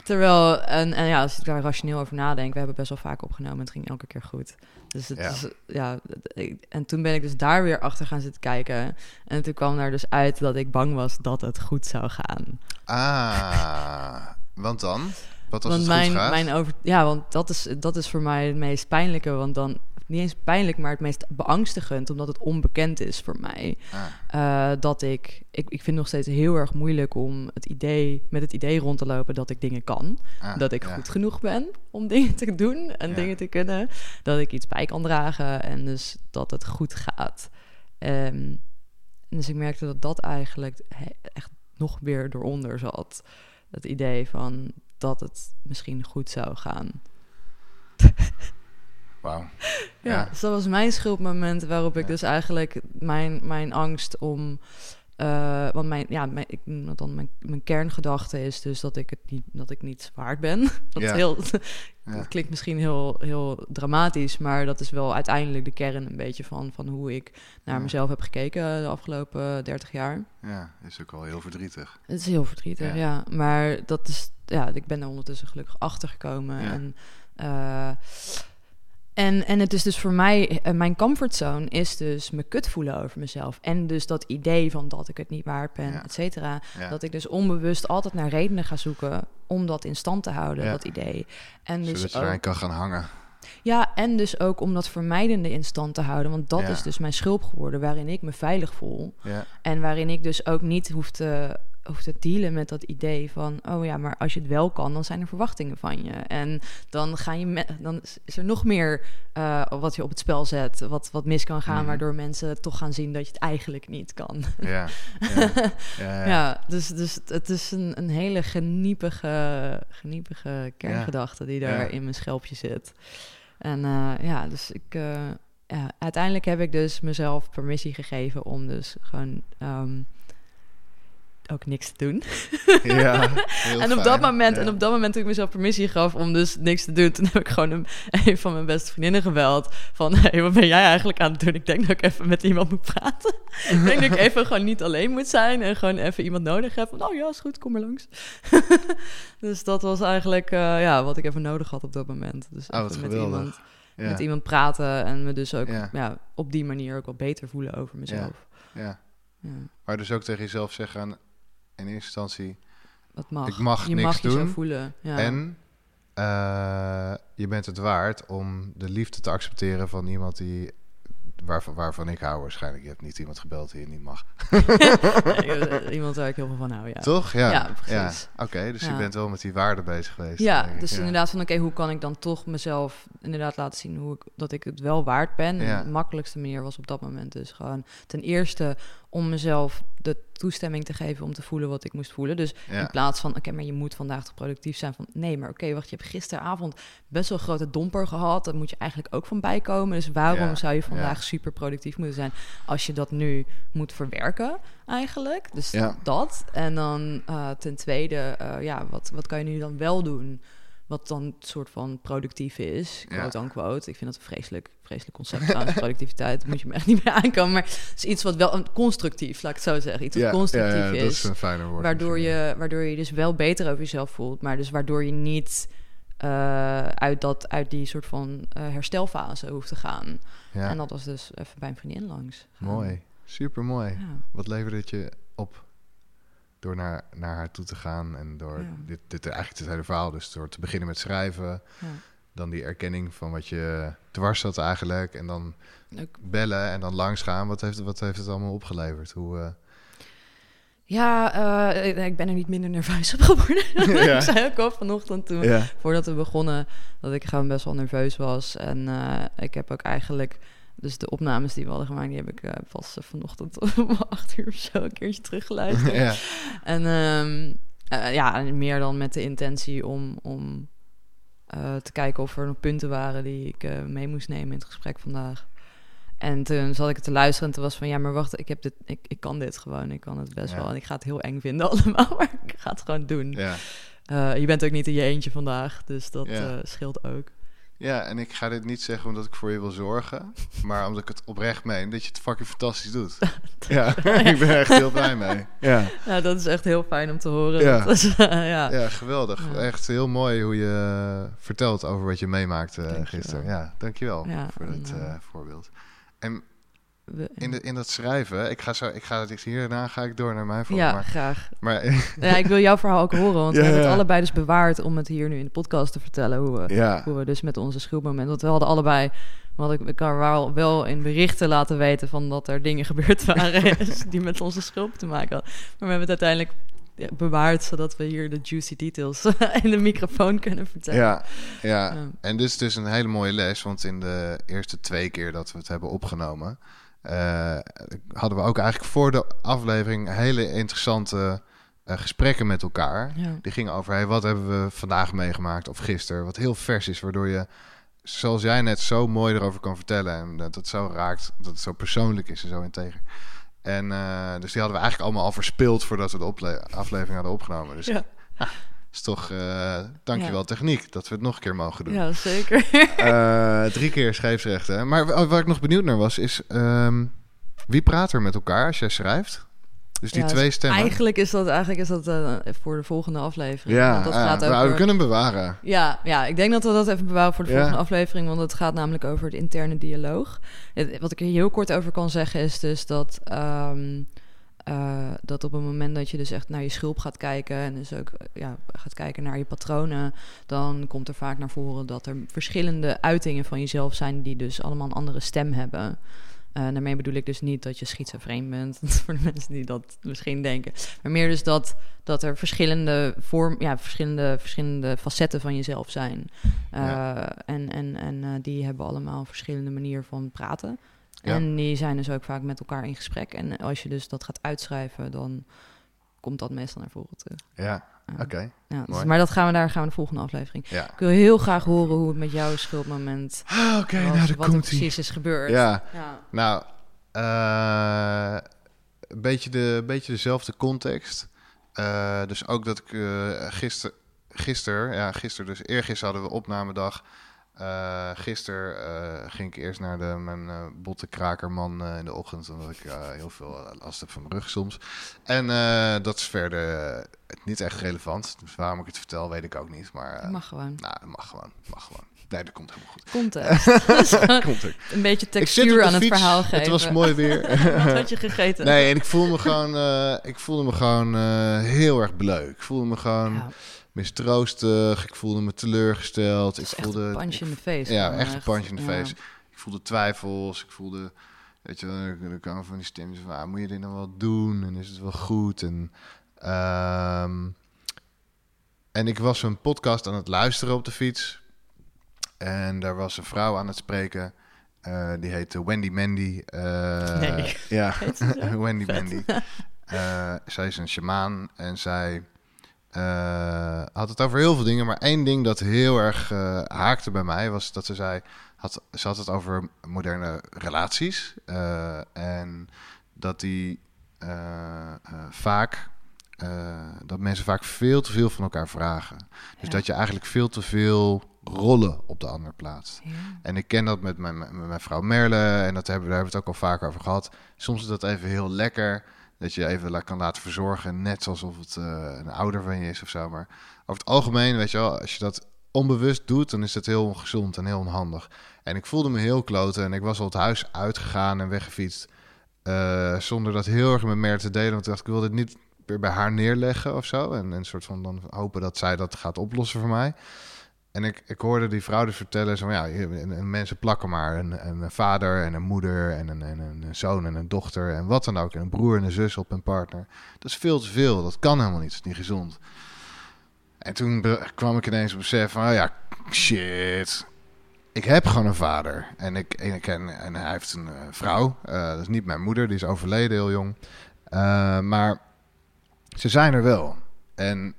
Terwijl, en, en ja, als ik daar rationeel over nadenk, we hebben best wel vaak opgenomen en het ging elke keer goed. Dus het Ja. is, ja, en toen ben ik dus daar weer achter gaan zitten kijken. En toen kwam er dus uit dat ik bang was dat het goed zou gaan. Ah, want dan? Wat als want het mijn, goed gaat? mijn over, ja, want dat is, dat is voor mij het meest pijnlijke. Want dan, niet eens pijnlijk, maar het meest beangstigend, omdat het onbekend is voor mij. Ah, Eh, dat ik, ik, ik vind het nog steeds heel erg moeilijk om het idee, met het idee rond te lopen dat ik dingen kan. ah, dat ik ja. goed genoeg ben om dingen te doen en Ja. dingen te kunnen. Dat ik iets bij kan dragen en dus dat het goed gaat. En dus ik merkte dat dat eigenlijk echt nog weer eronder zat. Het idee van dat het misschien goed zou gaan. Wauw. Ja, Ja. dus dat was mijn schuldmoment waarop ik Ja. dus eigenlijk mijn, mijn angst om... eh, want mijn, ja, mijn, ik noem dat dan mijn, mijn kerngedachte is dus dat ik het niet, dat ik niet waard ben. Dat, Ja. heel, dat klinkt misschien heel, heel dramatisch, maar dat is wel uiteindelijk de kern een beetje van, van hoe ik naar mezelf heb gekeken de afgelopen 30 jaar. ja, is ook wel heel verdrietig. Het is heel verdrietig, Ja. Maar dat is, ja, ik ben er ondertussen gelukkig achter gekomen. En, eh, en, en het is dus voor mij, eh, mijn comfortzone is dus me kut voelen over mezelf. En dus dat idee van dat ik het niet waard ben, Ja. et cetera. Ja. Dat ik dus onbewust altijd naar redenen ga zoeken om dat in stand te houden, Ja. dat idee. En dus Zodat je ook- kan gaan hangen. ja, en dus ook om dat vermijdende in stand te houden. Want dat is dus mijn schulp geworden, waarin ik me veilig voel. En waarin ik dus ook niet hoef te, hoef te dealen met dat idee van... oh ja, maar als je het wel kan, dan zijn er verwachtingen van je. En dan, ga je me- dan is er nog meer eh, wat je op het spel zet... wat, wat mis kan gaan, Mhm. waardoor mensen toch gaan zien dat je het eigenlijk niet kan. ja, ja, ja, dus, dus het- is een, een hele geniepige, geniepige kerngedachte die daar in mijn schelpje zit. En eh, ja, dus ik... eh, ja, uiteindelijk heb ik dus mezelf permissie gegeven om dus gewoon ehm, ook niks te doen. Ja, en op fijn. dat moment, Ja. en op dat moment toen ik mezelf permissie gaf om dus niks te doen, toen heb ik gewoon een, een van mijn beste vriendinnen gebeld van, hey, wat ben jij eigenlijk aan het doen? Ik denk dat ik even met iemand moet praten. ik denk dat ik even gewoon niet alleen moet zijn en gewoon even iemand nodig heb. Van, oh ja, is goed, kom maar langs. dus dat was eigenlijk eh, ja, wat ik even nodig had op dat moment. Dus Oh, met geweldig. iemand, Ja, met iemand praten en me dus ook Ja. op die manier ook wel beter voelen over mezelf. ja. Ja. Maar dus ook tegen jezelf zeggen in eerste instantie... Dat mag. Ik mag je niks mag je zo voelen. Ja. En eh, je bent het waard om de liefde te accepteren van iemand die... Waarvan, waarvan ik hou waarschijnlijk. Je hebt niet iemand gebeld die je niet mag. Iemand waar ik heel veel van hou, ja. Toch? Ja. Ja, precies. Oké, dus je bent wel met die waarden bezig geweest. Ja, dus inderdaad van oké, hoe kan ik dan toch mezelf inderdaad laten zien hoe ik, dat ik het wel waard ben. En de makkelijkste manier was op dat moment dus gewoon ten eerste om mezelf de toestemming te geven om te voelen wat ik moest voelen. Dus Ja. in plaats van oké, maar je moet vandaag toch productief zijn van nee, maar oké, wacht, je hebt gisteravond best wel een grote domper gehad. Daar moet je eigenlijk ook van bijkomen. Dus waarom Ja, zou je vandaag ja. super productief moeten zijn als je dat nu moet verwerken eigenlijk? Dus Ja. dat. En dan eh, ten tweede, eh, ja, wat, wat kan je nu dan wel doen? Wat dan een soort van productief is, Ja. quote unquote. Ik vind dat een vreselijk, vreselijk concept trouwens, productiviteit. Moet je me echt niet meer aankomen. Maar het is iets wat wel een constructief, laat ik het zo zeggen. Iets wat ja, constructief ja, ja, is. dat is een fijner woord. waardoor, je, waardoor je dus wel beter over jezelf voelt. Maar dus waardoor je niet eh, uit, dat, uit die soort van eh, herstelfase hoeft te gaan. Ja, En dat was dus even bij een vriendin langs. gaan. mooi. Super mooi. Wat leverde het je op door naar, naar haar toe te gaan en door Ja. dit, dit eigenlijk het hele verhaal, dus door te beginnen met schrijven, Ja. dan die erkenning van wat je dwars zat eigenlijk en dan bellen en dan langs gaan. Wat heeft, wat heeft het allemaal opgeleverd? Hoe, eh, Ja, eh, ik- ben er niet minder nerveus op geworden. Ja. ik zei ook al vanochtend toen, voordat we begonnen, dat ik gewoon best wel nerveus was. En eh, ik heb ook eigenlijk, dus de opnames die we hadden gemaakt, die heb ik pas eh, vanochtend om acht uur of zo een keertje teruggeluisterd. ja. En ehm, eh, ja, meer dan met de intentie om, om te kijken of er nog punten waren die ik mee moest nemen in het gesprek vandaag. En toen zat ik te luisteren en toen was van ja, maar wacht, ik, heb dit, ik, ik kan dit gewoon. Ik kan het best Ja. wel. En ik ga het heel eng vinden allemaal, maar ik ga het gewoon doen. Ja. Je bent ook niet in je eentje vandaag, dus dat scheelt ook. Ja, en ik ga dit niet zeggen omdat ik voor je wil zorgen, maar omdat ik het oprecht meen dat je het fucking fantastisch doet. ja, ik ben er echt heel blij mee. Ja. ja, dat is echt heel fijn om te horen. Ja, ja. ja geweldig. Echt heel mooi hoe je vertelt over wat je meemaakte uh, gisteren. Ja, dankjewel ja, voor dat uh, voorbeeld. En in, de, in dat schrijven, ik ga, zo, ik ga hierna ga ik door naar mijn verhaal. Ja, maar, graag. Maar, ja, ik wil jouw verhaal ook horen, want we hebben het allebei dus bewaard om het hier nu in de podcast te vertellen. Hoe we, hoe we dus met onze schuldmoment, want we hadden allebei, wat ik, kan wel, wel in berichten laten weten van dat er dingen gebeurd waren die met onze schuld te maken hadden. Maar we hebben het uiteindelijk bewaard, zodat we hier de juicy details in de microfoon kunnen vertellen. Ja, ja. en dit is dus een hele mooie les, want in de eerste twee keer dat we het hebben opgenomen, uh, hadden we ook eigenlijk voor de aflevering hele interessante uh, gesprekken met elkaar. Die gingen over, hey, wat hebben we vandaag meegemaakt of gisteren, wat heel vers is, waardoor je, zoals jij net, zo mooi erover kan vertellen en dat het zo raakt, dat het zo persoonlijk is en zo integer. En uh, dus die hadden we eigenlijk allemaal al verspeeld voordat we de aflevering hadden opgenomen. Dus ja is toch, uh, dankjewel ja. techniek, dat we het nog een keer mogen doen. Ja, zeker. uh, drie keer scheepsrechten. Maar waar ik nog benieuwd naar was, is um, wie praat er met elkaar als jij schrijft? Dus die twee dus stemmen. Eigenlijk is dat, eigenlijk is dat uh, voor de volgende aflevering. Ja, dat gaat over... we kunnen hem bewaren. Ja, ja, ik denk dat we dat even bewaren voor de volgende aflevering. Want het gaat namelijk over het interne dialoog. Wat ik er heel kort over kan zeggen is dus dat... Um, uh, dat op het moment dat je dus echt naar je schulp gaat kijken en dus ook eh, ja, gaat kijken naar je patronen, dan komt er vaak naar voren dat er verschillende uitingen van jezelf zijn die dus allemaal een andere stem hebben. Uh, daarmee bedoel ik dus niet dat je schizofreen bent, voor de mensen die dat misschien denken. Maar meer dus dat, dat er verschillende, vorm, ja, verschillende, verschillende facetten van jezelf zijn. Uh, En, en, en die hebben allemaal verschillende manieren van praten. En die zijn dus ook vaak met elkaar in gesprek. En als je dus dat gaat uitschrijven, dan komt dat meestal naar voren terug. Ja, oké. Ja, dus, maar dat gaan we daar gaan we de volgende aflevering. Ja. Ik wil heel graag horen hoe het met jouw schuldmoment. Ah, oké, nou, wat komt er precies is gebeurd. Ja. ja. Nou, uh, een beetje, de, beetje dezelfde context. Uh, dus ook dat ik uh, gisteren, gister, ja, gisteren, dus eergisteren hadden we opnamedag. Uh, gisteren uh, ging ik eerst naar de, mijn uh, botte krakerman in de ochtend, omdat ik heel veel last heb van mijn rug soms. En dat is verder niet echt relevant. Dus waarom ik het vertel, weet ik ook niet. Maar, mag gewoon. Nou, mag gewoon. Mag gewoon. Nee, dat komt helemaal goed. Komt er. Een beetje textuur aan het verhaal geven. Het was mooi weer. Wat had je gegeten? Nee, en ik voelde me gewoon, ik voelde me gewoon heel erg bleu. Ik voelde me gewoon... Ja mistroostig. Ik voelde me teleurgesteld. ik voelde een pandje in de face. Ja, echt een pandje in de face. Ik voelde twijfels. Ik voelde, weet je, dan kan van die stemmen van, ah, moet je dit nou wel doen? En is het wel goed? En, um, en ik was een podcast aan het luisteren op de fiets. En daar was een vrouw aan het spreken. Uh, die heette Wendy Mandy. Uh, nee. Ja, Wendy Mandy. Uh, zij is een shamaan en zij uh, had het over heel veel dingen, maar één ding dat heel erg uh, haakte bij mij was dat ze zei: had, ze had het over moderne relaties. Uh, en dat die vaak. dat mensen vaak veel te veel van elkaar vragen. Dus dat je eigenlijk veel te veel rollen op de ander plaatst. Ja. En ik ken dat met mijn, met mijn vrouw Merle en dat hebben, daar hebben we het ook al vaker over gehad. Soms is dat even heel lekker. Dat je even kan laten verzorgen, net alsof het uh, een ouder van je is of zo. Maar over het algemeen, weet je wel, als je dat onbewust doet, dan is het heel ongezond en heel onhandig. En ik voelde me heel kloten en ik was al het huis uitgegaan en weggefietst. Uh, zonder dat heel erg met meer te delen. Want ik dacht, ik wil dit niet weer bij haar neerleggen of zo. En een soort van dan hopen dat zij dat gaat oplossen voor mij. En ik, ik hoorde die vrouw dus vertellen, zo, ja, mensen plakken maar een, een vader en een moeder en een, en een zoon en een dochter en wat dan ook. En een broer en een zus op een partner. Dat is veel te veel, dat kan helemaal niet, dat is niet gezond. En toen kwam ik ineens op besef van, oh ja, shit, ik heb gewoon een vader. En, ik, en, ik, en, hij heeft een uh, vrouw, uh, dat is niet mijn moeder, die is overleden heel jong. Uh, maar ze zijn er wel. En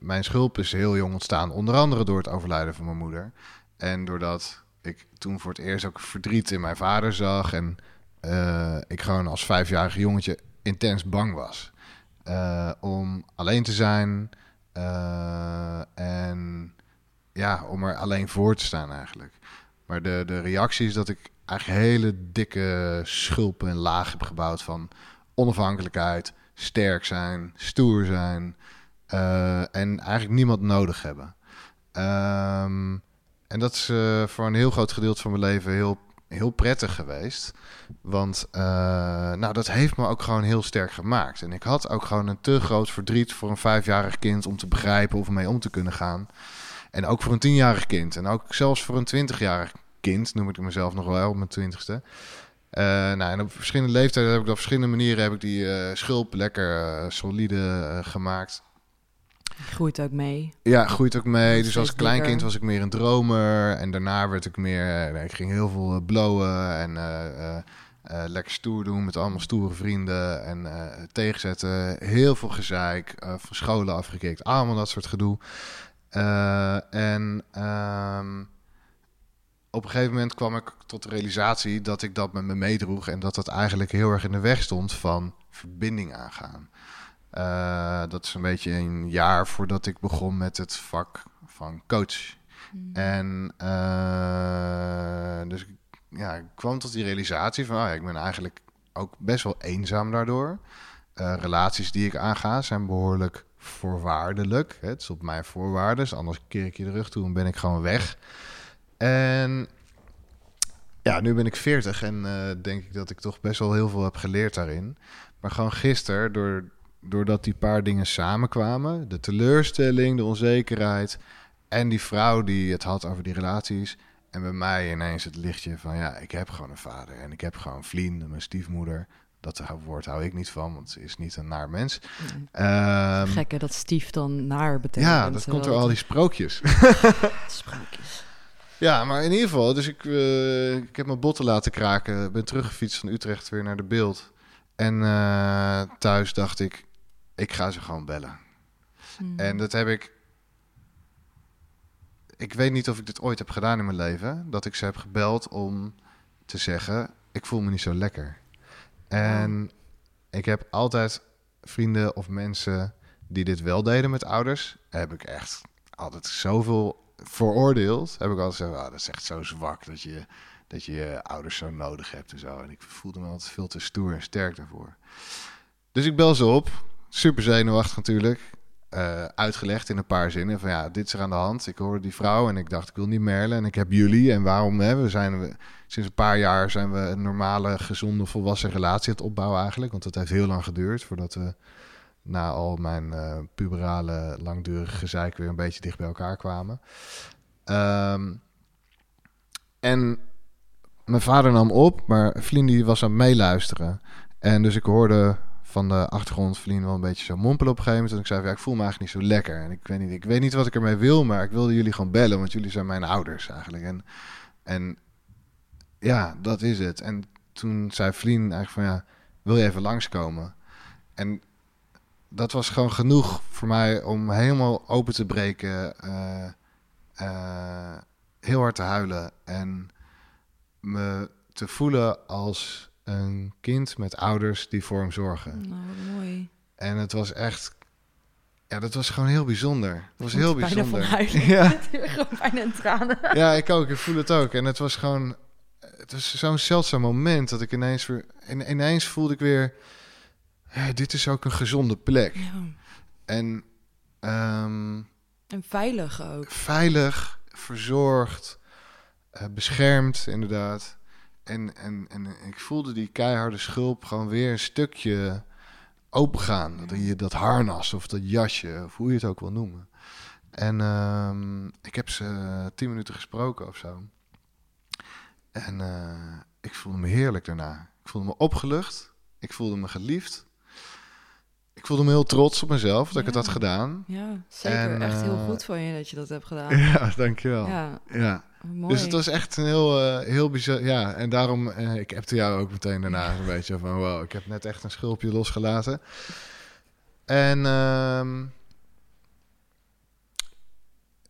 mijn schulp is heel jong ontstaan, onder andere door het overlijden van mijn moeder. En doordat ik toen voor het eerst ook verdriet in mijn vader zag en uh, ik gewoon als vijfjarig jongetje intens bang was uh, om alleen te zijn uh, en ja, om er alleen voor te staan eigenlijk. Maar de, de reactie is dat ik eigenlijk hele dikke schulpen en laag heb gebouwd van onafhankelijkheid, sterk zijn, stoer zijn uh, en eigenlijk niemand nodig hebben. Um, en dat is uh, voor een heel groot gedeelte van mijn leven heel, heel prettig geweest. Want uh, nou, dat heeft me ook gewoon heel sterk gemaakt. En ik had ook gewoon een te groot verdriet voor een vijfjarig kind om te begrijpen of mee om te kunnen gaan. En ook voor een tienjarig kind. En ook zelfs voor een twintigjarig kind, noem ik mezelf nog wel op mijn twintigste. Nou, en op verschillende leeftijden heb ik op verschillende manieren heb ik die schulp lekker solide gemaakt. Groeit ook mee. Ja, groeit ook mee. Dus als kleinkind was ik meer een dromer. En daarna werd ik meer... Uh, ik ging heel veel uh, blowen en uh, lekker stoer doen met allemaal stoere vrienden. En tegenzetten. Heel veel gezeik. van scholen afgekikt. Allemaal dat soort gedoe. en... Um, op een gegeven moment kwam ik tot de realisatie dat ik dat met me meedroeg en dat dat eigenlijk heel erg in de weg stond van verbinding aangaan. Uh, dat is een beetje een jaar voordat ik begon met het vak van coach. Hmm. En uh, dus ja, ik kwam tot die realisatie van, oh ja, ik ben eigenlijk ook best wel eenzaam daardoor. Uh, relaties die ik aanga zijn behoorlijk voorwaardelijk. Het is op mijn voorwaarden, dus anders keer ik je de rug toe en ben ik gewoon weg. En ja, nu ben ik 40 en denk ik dat ik toch best wel heel veel heb geleerd daarin. Maar gewoon gisteren, door doordat die paar dingen samenkwamen, de teleurstelling, de onzekerheid en die vrouw die het had over die relaties. En bij mij ineens het lichtje van ja, ik heb gewoon een vader en ik heb gewoon vrienden, mijn stiefmoeder. Dat woord hou ik niet van, want ze is niet een naar mens. Nee. Um, Gekke dat stief dan naar betekent. Ja, dat komt door al die sprookjes. sprookjes. Ja, maar in ieder geval, dus ik, uh, ik heb mijn botten laten kraken. Ben teruggefietst van Utrecht weer naar de beeld. En uh, thuis dacht ik, ik ga ze gewoon bellen. Hmm. En dat heb ik. Ik weet niet of ik dit ooit heb gedaan in mijn leven. Dat ik ze heb gebeld om te zeggen: Ik voel me niet zo lekker. En ik heb altijd vrienden of mensen die dit wel deden met ouders. Heb ik echt altijd zoveel veroordeeld. Heb ik altijd gezegd: oh, Dat is echt zo zwak dat je, dat je je ouders zo nodig hebt en zo. En ik voelde me altijd veel te stoer en sterk daarvoor. Dus ik bel ze op super zenuwachtig natuurlijk. Uh, uitgelegd in een paar zinnen van ja, dit is er aan de hand. Ik hoorde die vrouw en ik dacht ik wil niet merlen en ik heb jullie. En waarom? Hè? We zijn we, sinds een paar jaar zijn we een normale, gezonde, volwassen relatie aan het opbouwen eigenlijk. Want dat heeft heel lang geduurd voordat we na al mijn uh, puberale, langdurige gezeik weer een beetje dicht bij elkaar kwamen. Um, en mijn vader nam op, maar die was aan het meeluisteren. En dus ik hoorde van de achtergrond verdienen wel een beetje zo mompelen op een gegeven moment. En ik zei, ja, ik voel me eigenlijk niet zo lekker. En ik weet niet, ik weet niet wat ik ermee wil, maar ik wilde jullie gewoon bellen, want jullie zijn mijn ouders eigenlijk. En, en ja, dat is het. En toen zei Vlien eigenlijk van, ja, wil je even langskomen? En dat was gewoon genoeg voor mij om helemaal open te breken, uh, uh, heel hard te huilen en me te voelen als een kind met ouders die voor hem zorgen. Nou, mooi. En het was echt, ja, dat was gewoon heel bijzonder. Het was heel bijzonder. ja, gewoon bijna tranen. Ja, ik ook. Ik voel het ook. En het was gewoon, het was zo'n zeldzaam moment dat ik ineens weer, ineens voelde ik weer, ja, dit is ook een gezonde plek. Ja. En, um, en veilig ook. Veilig, verzorgd, uh, beschermd, inderdaad. En, en, en ik voelde die keiharde schulp gewoon weer een stukje opengaan. Dat, je, dat harnas of dat jasje, of hoe je het ook wil noemen. En uh, ik heb ze tien minuten gesproken of zo. En uh, ik voelde me heerlijk daarna. Ik voelde me opgelucht. Ik voelde me geliefd. Ik voelde me heel trots op mezelf dat ik het had gedaan. Ja, zeker. En, echt heel uh, goed van je dat je dat hebt gedaan. Ja, dankjewel. Ja. ja. Dus het was echt een heel, uh, heel bizar. Ja, en daarom, uh, ik heb jou ook meteen daarna een beetje van wow, ik heb net echt een schulpje losgelaten. En uh,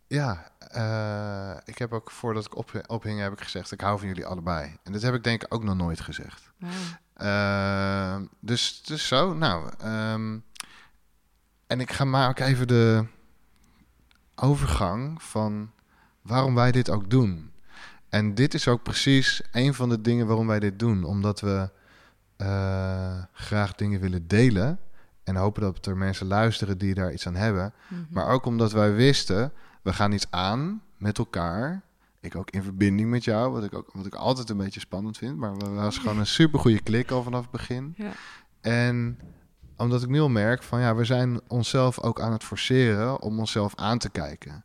ja, uh, ik heb ook voordat ik op, ophing, heb ik gezegd: ik hou van jullie allebei. En dat heb ik denk ik ook nog nooit gezegd. Wow. Ehm, dus, dus zo, nou. Um, en ik ga maar ook even de overgang van waarom wij dit ook doen. En dit is ook precies een van de dingen waarom wij dit doen. Omdat we uh, graag dingen willen delen. En hopen dat er mensen luisteren die daar iets aan hebben. Mhm. Maar ook omdat wij wisten, we gaan iets aan met elkaar. Ik ook in verbinding met jou, wat ik, ook, wat ik altijd een beetje spannend vind. Maar we was gewoon een super goede klik al vanaf het begin. Ja. En omdat ik nu al merk van ja, we zijn onszelf ook aan het forceren om onszelf aan te kijken.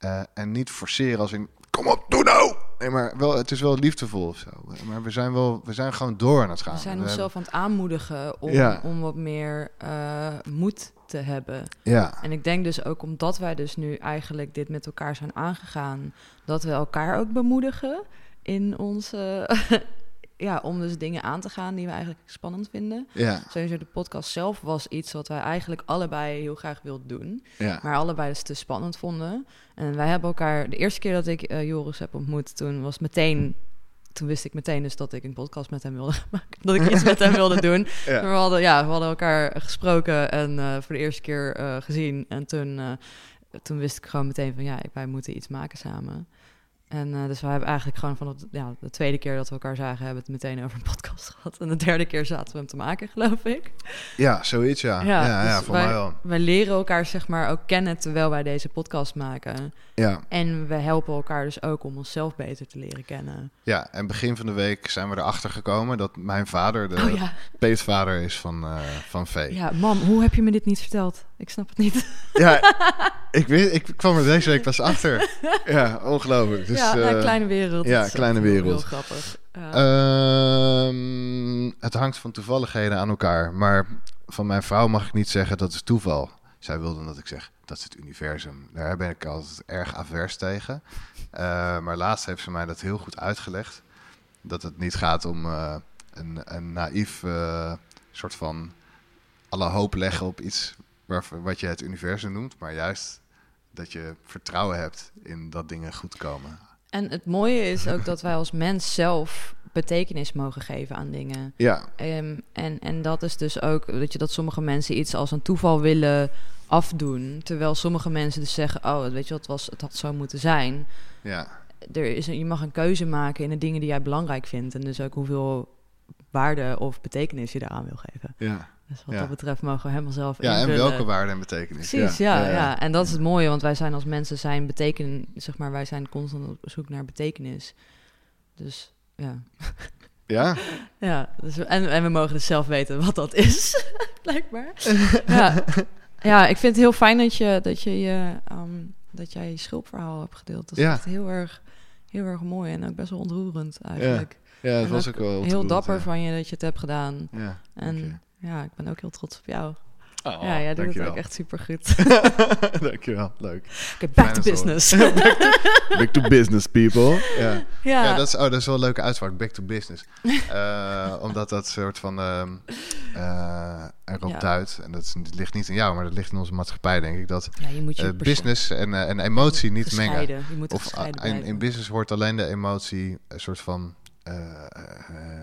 Ja. Uh, en niet forceren als in kom op, doe nou! Nee, maar wel, het is wel liefdevol of zo. Maar we zijn, wel, we zijn gewoon door aan het gaan. We zijn onszelf aan het aanmoedigen om, om wat meer uh, moed te hebben. Ja. En ik denk dus ook omdat wij dus nu eigenlijk dit met elkaar zijn aangegaan, dat we elkaar ook bemoedigen in onze, ja, om dus dingen aan te gaan die we eigenlijk spannend vinden. Ja. Sowieso de podcast zelf was iets wat wij eigenlijk allebei heel graag wilden doen. Ja. Maar allebei dus te spannend vonden. En wij hebben elkaar... De eerste keer dat ik uh, Joris heb ontmoet, toen was meteen... Toen wist ik meteen dus dat ik een podcast met hem wilde maken. Dat ik iets met hem wilde doen. Ja. We, hadden, ja, we hadden elkaar gesproken en uh, voor de eerste keer uh, gezien. En toen, toen wist ik gewoon meteen van... Ja, wij moeten iets maken samen. En uh, dus we hebben eigenlijk gewoon van ja, de tweede keer dat we elkaar zagen, hebben we het meteen over een podcast gehad. En de derde keer zaten we hem te maken, geloof ik. Ja, zoiets, ja. Ja, ja, ja dus voor wij, mij wel. Wij leren elkaar zeg maar ook kennen terwijl wij deze podcast maken. Ja. En we helpen elkaar dus ook om onszelf beter te leren kennen. Ja, en begin van de week zijn we erachter gekomen dat mijn vader de oh, ja. peetvader is van, uh, van Vee. Ja, mam, hoe heb je me dit niet verteld? Ik snap het niet. Ja, ik, weet, ik kwam er deze week pas achter. Ja, ongelooflijk. Dus, ja, uh, kleine wereld. Ja, kleine wereld. Heel grappig. Ja. Uh, het hangt van toevalligheden aan elkaar. Maar van mijn vrouw mag ik niet zeggen dat is toeval. Zij wilde dat ik zeg, dat is het universum. Daar ben ik altijd erg avers tegen. Uh, maar laatst heeft ze mij dat heel goed uitgelegd. Dat het niet gaat om uh, een, een naïef soort van alle hoop leggen op iets wat je het universum noemt, maar juist dat je vertrouwen hebt in dat dingen goed komen. En het mooie is ook dat wij als mens zelf betekenis mogen geven aan dingen. Ja. Um, en, en dat is dus ook dat je dat sommige mensen iets als een toeval willen afdoen, terwijl sommige mensen dus zeggen: "Oh, weet je wat was het had zo moeten zijn." Ja. Er is een, je mag een keuze maken in de dingen die jij belangrijk vindt en dus ook hoeveel waarde of betekenis je daaraan wil geven. Ja. Dus wat dat betreft mogen we helemaal zelf Ja, en welke waarde en betekenis. Precies, ja. Ja, ja, En dat is het mooie, want wij zijn als mensen zijn beteken, zeg maar, wij zijn constant op zoek naar betekenis. Dus ja. Ja? ja, dus, en, en we mogen dus zelf weten wat dat is, blijkbaar. ja. ja, ik vind het heel fijn dat je, dat je, je um, dat jij je schulpverhaal hebt gedeeld. Dat is echt heel erg, heel erg mooi en ook best wel ontroerend eigenlijk. Ja, het was ook, wel heel dapper van je dat je het hebt gedaan. Ja, en ja, ik ben ook heel trots op jou. Oh, ja, jij doet het ook echt super goed. dankjewel, leuk. Okay, back to business. back, to, business, people. Ja, ja. ja dat, is, oh, dat is wel een leuke uitspraak, back to business. uh, omdat dat soort van uh, uh, erop ja. duidt. En dat, is, dat, ligt niet in jou, maar dat ligt in onze maatschappij, denk ik. Dat ja, je moet je business en, en emotie niet mengen. Je moet of in, in business hoort alleen de emotie een soort van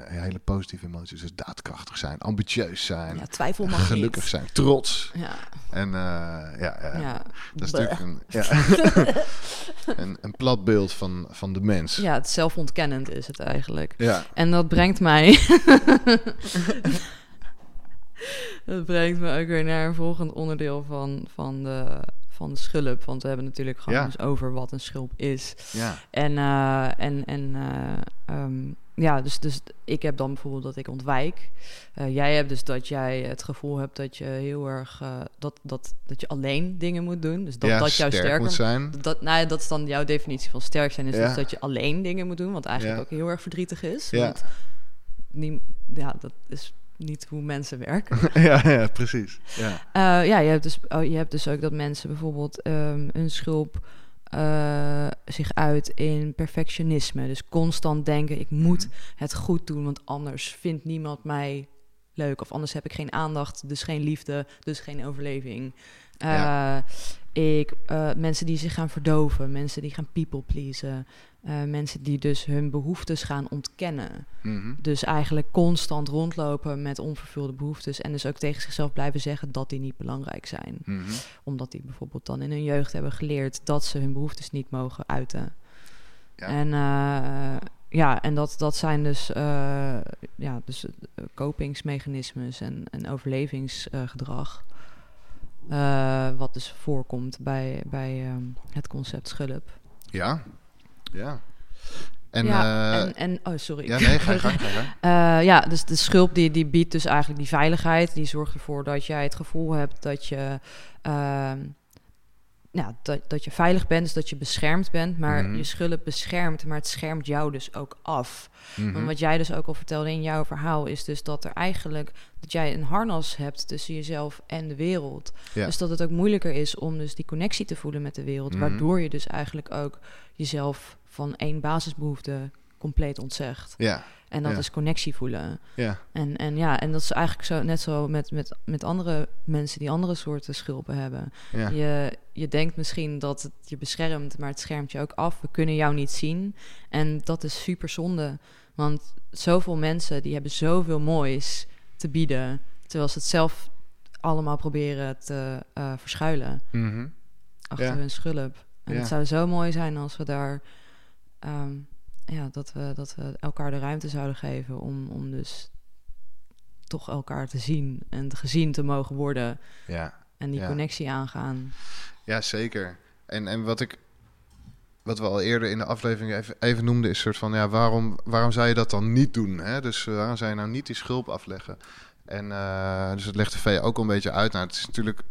hele positieve emoties. Dus daadkrachtig zijn, ambitieus zijn, ja, twijfel gelukkig niet. zijn, trots. Ja. En ja, ja, dat is natuurlijk een, ja, een, een plat beeld van, van de mens. Ja, het zelfontkennend is het eigenlijk. Ja. En dat brengt mij... dat brengt me ook weer naar een volgend onderdeel van, van de van de schulp. Want we hebben natuurlijk gewoon ja. eens over wat een schulp is. Ja. En, uh, en, en uh, um, ja, dus, dus ik heb dan bijvoorbeeld dat ik ontwijk. Uh, jij hebt dus dat jij het gevoel hebt dat je heel erg dat, dat, dat je alleen dingen moet doen. Dus dat ja, dat jouw sterk sterker moet zijn. Dat, nou, dat is dan jouw definitie van sterk zijn. Is dus dat je alleen dingen moet doen, wat eigenlijk ook heel erg verdrietig is. Ja. Want ja, dat is niet hoe mensen werken. ja, ja, precies. Ja, uh, ja je, hebt dus, oh, je hebt dus ook dat mensen bijvoorbeeld um, een schulp uh, zich uit in perfectionisme. Dus constant denken, ik moet het goed doen, want anders vindt niemand mij leuk. Of anders heb ik geen aandacht, dus geen liefde, dus geen overleving. Uh, ik, uh, mensen die zich gaan verdoven, mensen die gaan people pleasen. Uh, mensen die dus hun behoeftes gaan ontkennen. Mhm. Dus eigenlijk constant rondlopen met onvervulde behoeftes. En dus ook tegen zichzelf blijven zeggen dat die niet belangrijk zijn. Mhm. Omdat die bijvoorbeeld dan in hun jeugd hebben geleerd dat ze hun behoeftes niet mogen uiten. Ja. En uh, ja, en dat, dat zijn dus, ja, dus kopingsmechanismes en, en overlevingsgedrag. Wat dus voorkomt bij, bij um, het concept schulp. Ja, ja. En, ja, uh, en, en, oh, sorry. Ja, nee, ga ga gang. Uh, ja, dus de schulp die, die biedt dus eigenlijk die veiligheid. Die zorgt ervoor dat jij het gevoel hebt dat je, ja, dat, dat je veilig bent, dus dat je beschermd bent. Maar Mhm. je schulp beschermt, maar het schermt jou dus ook af. Mhm. Want wat jij dus ook al vertelde in jouw verhaal is dus dat er eigenlijk dat jij een harnas hebt tussen jezelf en de wereld. Ja. Dus dat het ook moeilijker is om dus die connectie te voelen met de wereld, Mhm. waardoor je dus eigenlijk ook jezelf van één basisbehoefte compleet ontzegt. Ja, En dat Ja. is connectie voelen. ja, En, en ja, en dat is eigenlijk zo, net zo met, met, met andere mensen die andere soorten schulpen hebben. ja. Je, je denkt misschien dat het je beschermt, maar het schermt je ook af. We kunnen jou niet zien. En dat is super zonde. Want zoveel mensen die hebben zoveel moois te bieden. Terwijl ze het zelf allemaal proberen te eh, verschuilen Mhm. achter Ja. hun schulp. En het zou zo mooi zijn als we daar... ehm, ja, dat we, dat we elkaar de ruimte zouden geven om, om dus toch elkaar te zien en gezien te mogen worden ja. en die Ja. connectie aangaan. Ja, zeker. En, en wat ik wat we al eerder in de aflevering even, even noemden, is soort van ja, waarom, waarom zou je dat dan niet doen? Hè? Dus eh, waarom zou je nou niet die schulp afleggen? En eh, dus het legt de V ook een beetje uit. Nou, het is natuurlijk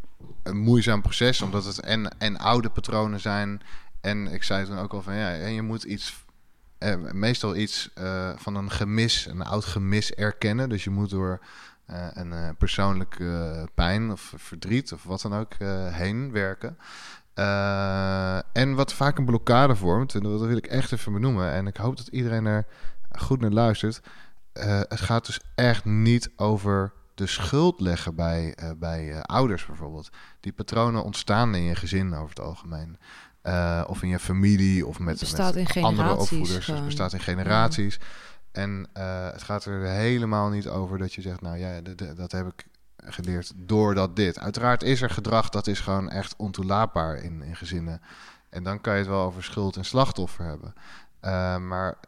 een moeizaam proces, omdat het en, en oude patronen zijn. En ik zei toen ook al van ja, en je moet iets, eh, meestal iets eh, van een gemis, een oud gemis erkennen. Dus je moet door eh, een eh, persoonlijke pijn of verdriet of wat dan ook heen werken. En wat vaak een blokkade vormt, en dat wil ik echt even benoemen. En ik hoop dat iedereen er goed naar luistert. Het gaat dus echt niet over de schuld leggen bij, bij ouders bijvoorbeeld. Die patronen ontstaan in je gezin over het algemeen. Uh, of in je familie of met, met andere opvoeders. Het bestaat in generaties. Ja. En uh, het gaat er helemaal niet over dat je zegt, nou ja, dat heb ik geleerd doordat dit. Uiteraard is er gedrag dat is gewoon echt ontoelaatbaar in, in gezinnen. En dan kan je het wel over schuld en slachtoffer hebben. Uh, maar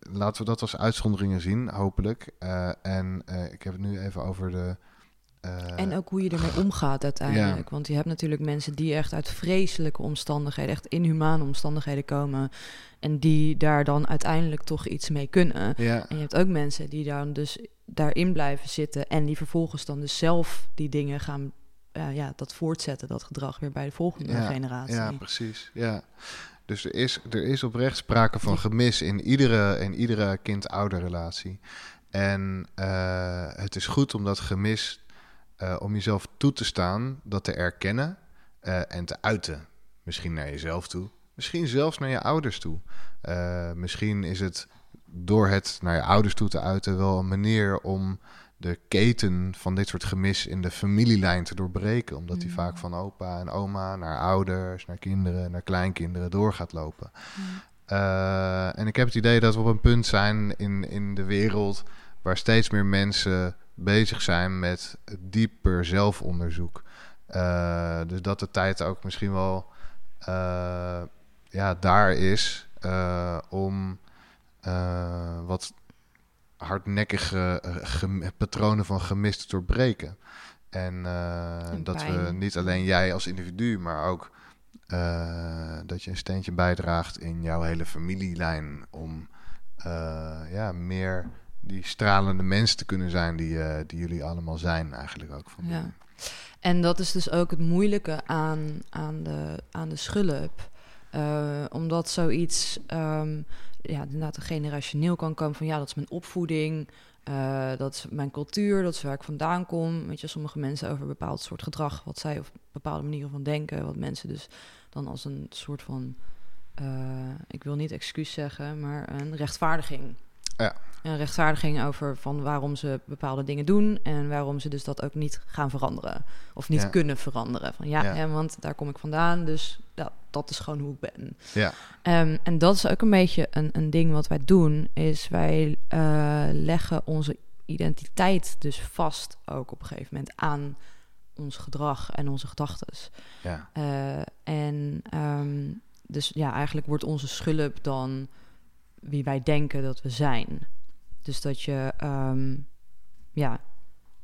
laten we dat als uitzonderingen zien, hopelijk. En ik heb het nu even over de. Uh, en ook hoe je ermee omgaat uiteindelijk. Ja. Want je hebt natuurlijk mensen die echt uit vreselijke omstandigheden, echt inhumane omstandigheden komen. En die daar dan uiteindelijk toch iets mee kunnen. Ja. En je hebt ook mensen die dan dus daarin blijven zitten. En die vervolgens dan dus zelf die dingen gaan. Uh, ja, dat voortzetten, dat gedrag weer bij de volgende ja. generatie. Ja, precies. Ja. Dus er is, er is oprecht sprake van gemis in iedere, in iedere kind-ouder relatie. En uh, het is goed om dat gemis, uh, om jezelf toe te staan, dat te erkennen uh, en te uiten. Misschien naar jezelf toe, misschien zelfs naar je ouders toe. Uh, misschien is het door het naar je ouders toe te uiten wel een manier om de keten van dit soort gemis in de familielijn te doorbreken. Omdat die Mm. vaak van opa en oma naar ouders, naar kinderen, naar kleinkinderen door gaat lopen. Mm. Uh, en ik heb het idee dat we op een punt zijn in, in de wereld waar steeds meer mensen bezig zijn met dieper zelfonderzoek. Uh, dus dat de tijd ook misschien wel uh, ja, daar is uh, om wat hardnekkige patronen van gemis te doorbreken. En, en dat we niet alleen jij als individu, maar ook dat je een steentje bijdraagt in jouw hele familielijn om ja, meer die stralende mens te kunnen zijn die, uh, die jullie allemaal zijn eigenlijk ook. Van ja. En dat is dus ook het moeilijke aan, aan, de, aan de schulp. Uh, omdat zoiets um, ja, inderdaad generationeel kan komen van ja, dat is mijn opvoeding, uh, dat is mijn cultuur, dat is waar ik vandaan kom. Weet je, sommige mensen over een bepaald soort gedrag, wat zij of bepaalde manieren van denken, wat mensen dus dan als een soort van, uh, ik wil niet excuus zeggen, maar een rechtvaardiging ja. een rechtvaardiging over van waarom ze bepaalde dingen doen en waarom ze dus dat ook niet gaan veranderen of niet kunnen veranderen. Van ja, Hè, want daar kom ik vandaan, dus ja, dat is gewoon hoe ik ben. Ja. Um, en dat is ook een beetje een, een ding wat wij doen, is wij uh, leggen onze identiteit dus vast ook op een gegeven moment aan ons gedrag en onze gedachten. Ja. Uh, en um, dus ja, eigenlijk wordt onze schulp dan wie wij denken dat we zijn. Dus dat je, um, ja,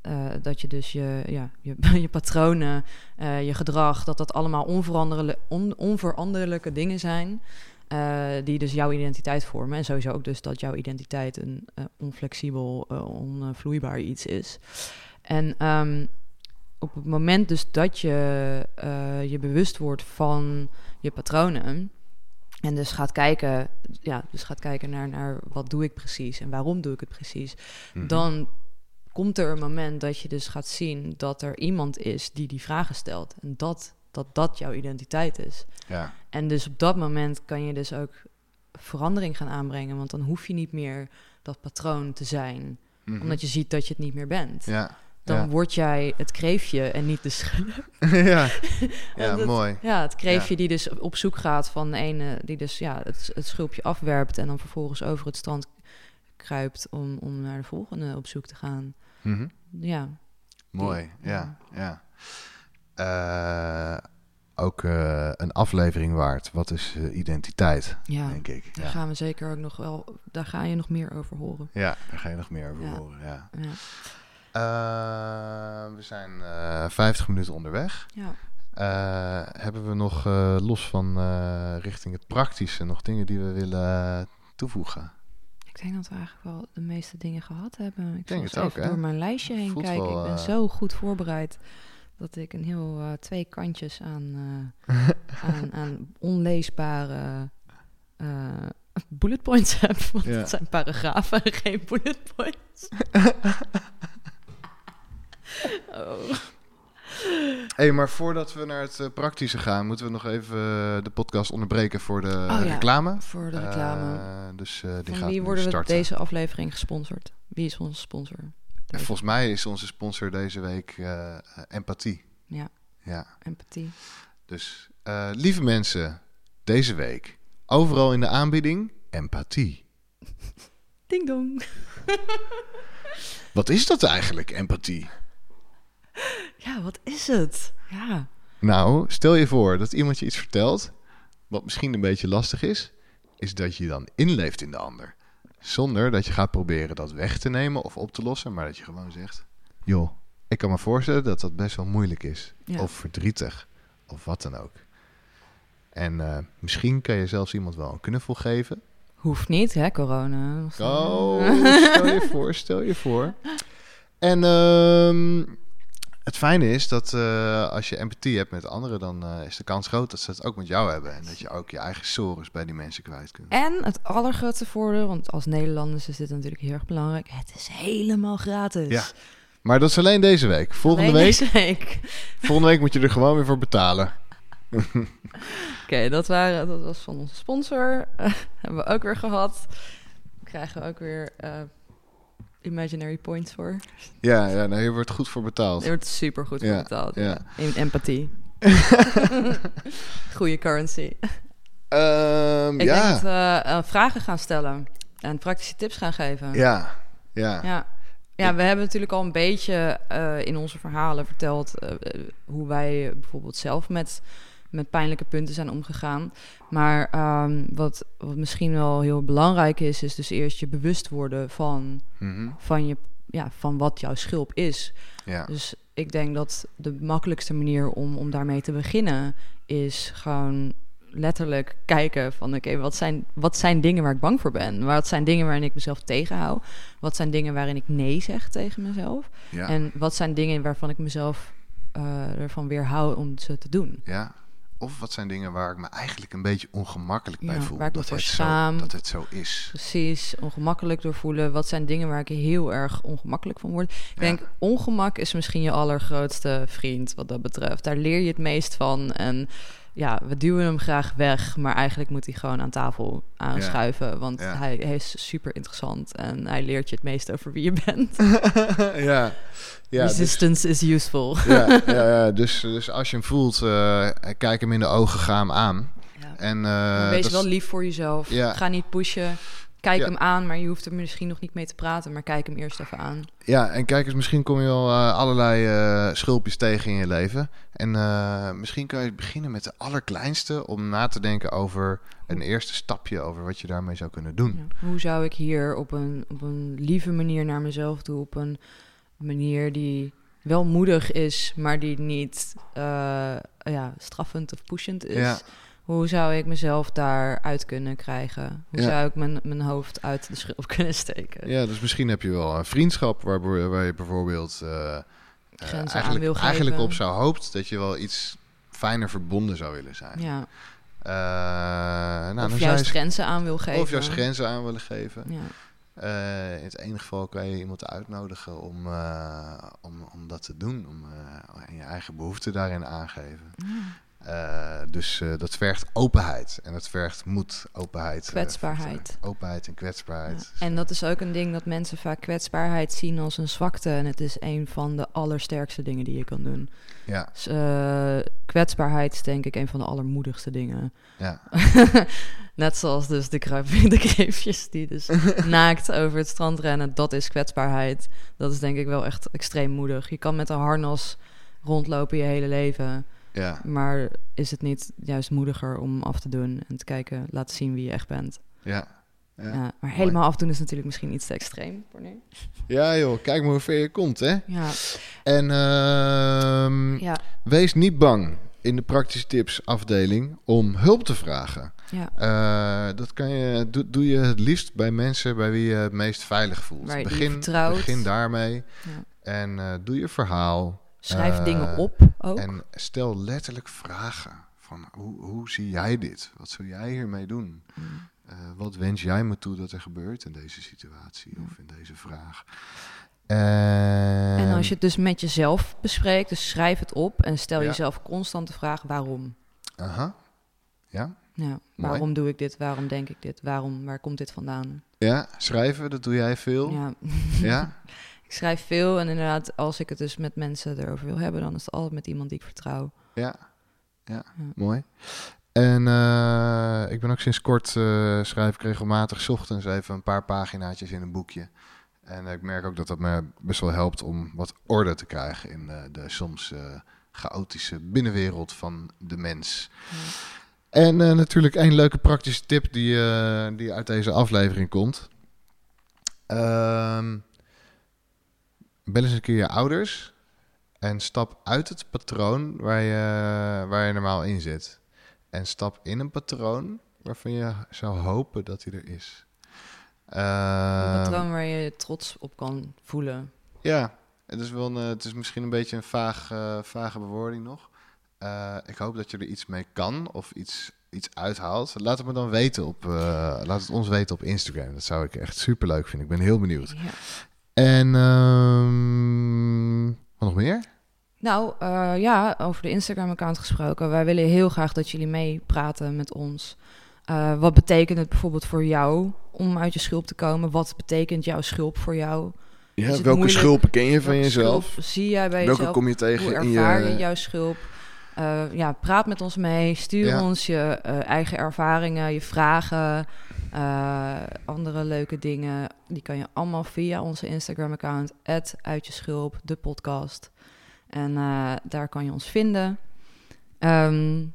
uh, dat je dus je, ja, je, je patronen, uh, je gedrag, dat dat allemaal onveranderlijke, on, onveranderlijke dingen zijn. Uh, die dus jouw identiteit vormen. En sowieso ook dus dat jouw identiteit een onflexibel, onvloeibaar iets is. En um, op het moment dus dat je je bewust wordt van je patronen. En dus gaat kijken, ja, dus gaat kijken naar, naar wat doe ik precies en waarom doe ik het precies. Mhm. Dan komt er een moment dat je dus gaat zien dat er iemand is die die vragen stelt. En dat dat, dat jouw identiteit is. Ja. En dus op dat moment kan je dus ook verandering gaan aanbrengen. Want dan hoef je niet meer dat patroon te zijn. Mhm. Omdat je ziet dat je het niet meer bent. Ja dan word jij het kreefje en niet de schulp. ja, ja mooi. Ja, het kreefje die dus op zoek gaat van de ene, die dus ja, het, het schulpje afwerpt en dan vervolgens over het strand kruipt om, om naar de volgende op zoek te gaan. Mhm. Ja. Mooi, ja, ja. Uh, ook uh, een aflevering waard. Wat is uh, identiteit, ja, denk ik. Daar gaan we zeker ook nog wel, daar ga je nog meer over horen. Ja, daar ga je nog meer over horen, ja. Uh, we zijn uh, eh, 50 minuten onderweg. Ja. Uh, hebben we nog los van richting het praktische nog dingen die we willen toevoegen? Ik denk dat we eigenlijk wel de meeste dingen gehad hebben. Ik denk het ook, door mijn lijstje heen Voelt kijken. Wel, ik ben zo goed voorbereid dat ik een heel twee kantjes aan, aan, aan onleesbare bullet points heb. Want ja. het zijn paragrafen en geen bullet points. hey, maar voordat we naar het uh, praktische gaan, moeten we nog even uh, de podcast onderbreken voor de oh, reclame. Ja, voor de reclame. Uh, dus die Van gaat wie worden we deze aflevering gesponsord? Wie is onze sponsor? volgens mij is onze sponsor deze week Empathie. Ja. ja. Empathie. Dus lieve mensen, deze week overal in de aanbieding Empathie. Ding dong. Wat is dat eigenlijk, empathie? Ja, wat is het? Ja. Nou, stel je voor dat iemand je iets vertelt, wat misschien een beetje lastig is, is dat je dan inleeft in de ander. Zonder dat je gaat proberen dat weg te nemen of op te lossen, maar dat je gewoon zegt: joh, ik kan me voorstellen dat dat best wel moeilijk is. Of verdrietig, of wat dan ook. En uh, misschien kan je zelfs iemand wel een knuffel geven. Hoeft niet, hè, corona. Oh, stel je voor, stel je voor. En um, het fijne is dat uh, als je empathie hebt met anderen, dan uh, is de kans groot dat ze het ook met jou hebben. En dat je ook je eigen sores bij die mensen kwijt kunt. En het allergrootste voordeel, want als Nederlanders is dit natuurlijk heel erg belangrijk. Het is helemaal gratis. Ja, maar dat is alleen deze week. Volgende week, deze week. Volgende week moet je er gewoon weer voor betalen. Oké, dat, waren, dat was van onze sponsor. Uh, hebben we ook weer gehad. Krijgen we ook weer imaginary points voor. Ja, ja nou, je wordt goed voor betaald. Je wordt super goed voor betaald. Ja. In empathie. Goede currency. Um, Ik ja. denk dat we uh, vragen gaan stellen en praktische tips gaan geven. Ja, ja. Ja, ja we hebben natuurlijk al een beetje uh, in onze verhalen verteld uh, hoe wij bijvoorbeeld zelf met met pijnlijke punten zijn omgegaan. Maar um, wat, wat misschien wel heel belangrijk is, is dus eerst je bewust worden van, mm-hmm. van, je, ja, van wat jouw schulp is. Ja. Dus ik denk dat de makkelijkste manier om, om daarmee te beginnen is gewoon letterlijk kijken van oké, wat, zijn, wat zijn dingen waar ik bang voor ben? Wat zijn dingen waarin ik mezelf tegenhoud? Wat zijn dingen waarin ik nee zeg tegen mezelf? Ja. En wat zijn dingen waarvan ik mezelf uh, ervan weerhoud om ze te doen? Ja, of wat zijn dingen waar ik me eigenlijk een beetje ongemakkelijk bij voel? Waar ik dat, het schaam. Zo, dat het zo is. Precies, ongemakkelijk door voelen. Wat zijn dingen waar ik heel erg ongemakkelijk van word? Ik denk, ongemak is misschien je allergrootste vriend wat dat betreft. Daar leer je het meest van. En ja, we duwen hem graag weg, maar eigenlijk moet hij gewoon aan tafel aanschuiven, want hij, hij, is super interessant en hij leert je het meest over wie je bent. ja. ja. Dus- Resistance is useful. ja, ja, ja, dus, dus als je hem voelt, uh, kijk hem in de ogen, ga hem aan. En, uh, wees wel lief voor jezelf. Ga niet pushen. Kijk hem aan, maar je hoeft er misschien nog niet mee te praten. Maar kijk hem eerst even aan. Ja, en kijk eens, misschien kom je wel uh, allerlei schulpjes tegen in je leven. En uh, misschien kan je beginnen met de allerkleinste om na te denken over een eerste stapje over wat je daarmee zou kunnen doen. Ja. Hoe zou ik hier op een, op een lieve manier naar mezelf toe, op een manier die wel moedig is, maar die niet ja, straffend of pushend is. Ja hoe zou ik mezelf daaruit kunnen krijgen? Hoe zou ik mijn, mijn hoofd uit de schil kunnen steken? Ja, dus misschien heb je wel een vriendschap waar, waar je bijvoorbeeld uh, eigenlijk, aan wil eigenlijk op zou hoopt dat je wel iets fijner verbonden zou willen zijn. Ja. Uh, nou, of juist grenzen aan wil geven. Of juist grenzen aan willen geven. Ja. Uh, in het enige geval kan je iemand uitnodigen om, uh, om, om dat te doen. Om je eigen behoeften daarin aangeven. Ja. Uh, dus uh, dat vergt openheid en dat vergt moed, openheid. Eh, kwetsbaarheid. Uh, openheid en kwetsbaarheid. Ja. En dat is ook een ding dat mensen vaak kwetsbaarheid zien als een zwakte. En het is een van de allersterkste dingen die je kan doen. Ja. Dus, kwetsbaarheid is denk ik een van de allermoedigste dingen. Ja. Net zoals dus de, de kreefjes die dus naakt over het strand rennen. Dat is kwetsbaarheid. Dat is denk ik wel echt extreem moedig. Je kan met een harnas rondlopen je hele leven... Ja. Maar is het niet juist moediger om af te doen en te kijken, laten zien wie je echt bent? Ja. ja. ja maar helemaal afdoen is natuurlijk misschien iets te extreem voor nu. Ja joh, kijk maar hoe ver je komt hè. Ja. En uh, ja. wees niet bang in de praktische tips afdeling om hulp te vragen. Ja. Uh, dat kan je, doe, doe je het liefst bij mensen bij wie je het meest veilig voelt. Waar begin, begin daarmee ja. en uh, doe je verhaal. Schrijf uh, dingen op ook. En stel letterlijk vragen. Van hoe, hoe zie jij dit? Wat zou jij hiermee doen? Mm. Uh, wat wens jij me toe dat er gebeurt in deze situatie mm. of in deze vraag? En... en als je het dus met jezelf bespreekt, dus schrijf het op en stel ja. jezelf constant de vraag waarom. Aha. Ja. Ja, waarom Mooi. doe ik dit? Waarom denk ik dit? Waarom, waar komt dit vandaan? Ja, schrijven, dat doe jij veel. Ja. ja? ik schrijf veel en inderdaad, als ik het dus met mensen erover wil hebben, dan is het altijd met iemand die ik vertrouw. Ja, ja, ja. mooi. En uh, ik ben ook sinds kort uh, schrijf ik regelmatig 's ochtends even een paar paginaatjes in een boekje. En ik merk ook dat dat me best wel helpt om wat orde te krijgen in de soms chaotische binnenwereld van de mens. Ja. En natuurlijk één leuke praktische tip die, die uit deze aflevering komt. Ehm, bel eens een keer je ouders en stap uit het patroon waar je, waar je normaal in zit. En stap in een patroon waarvan je zou hopen dat hij er is. Een uh, patroon waar je trots op kan voelen. Ja, het is, wel een, het is misschien een beetje een vaag, uh, vage bewoording nog. Uh, ik hoop dat je er iets mee kan of iets, iets uithaalt. Laat het me dan weten op, laat het ons weten op Instagram. Dat zou ik echt super leuk vinden. Ik ben heel benieuwd. En um, wat nog meer? Nou uh, ja, over de Instagram-account gesproken. Wij willen heel graag dat jullie meepraten met ons. Uh, wat betekent het bijvoorbeeld voor jou om uit je schulp te komen? Wat betekent jouw schulp voor jou? Ja, welke schulpen ken je van welke jezelf? Schulp zie jij bij welke jezelf? kom je tegen Hoe in ervaar je... je jouw schulp? Uh, ja, praat met ons mee. Stuur Ja. ons je eigen ervaringen, je vragen, uh, andere leuke dingen. Die kan je allemaal via onze Instagram-account, uit je schulp, de podcast. En uh, daar kan je ons vinden. Um,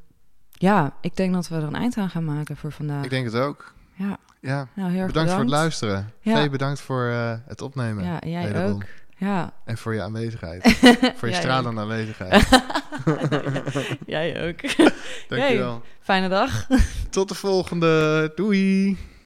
ja, ik denk dat we er een eind aan gaan maken voor vandaag. Ik denk het ook. Ja, Ja. nou heel erg Bedankt, voor het luisteren. Ja. Vee, bedankt voor uh, het opnemen. Ja, jij Wederom. ook. Ja. En voor je aanwezigheid. voor je stralende aanwezigheid. jij ook. Dankjewel. Fijne dag. Tot de volgende. Doei.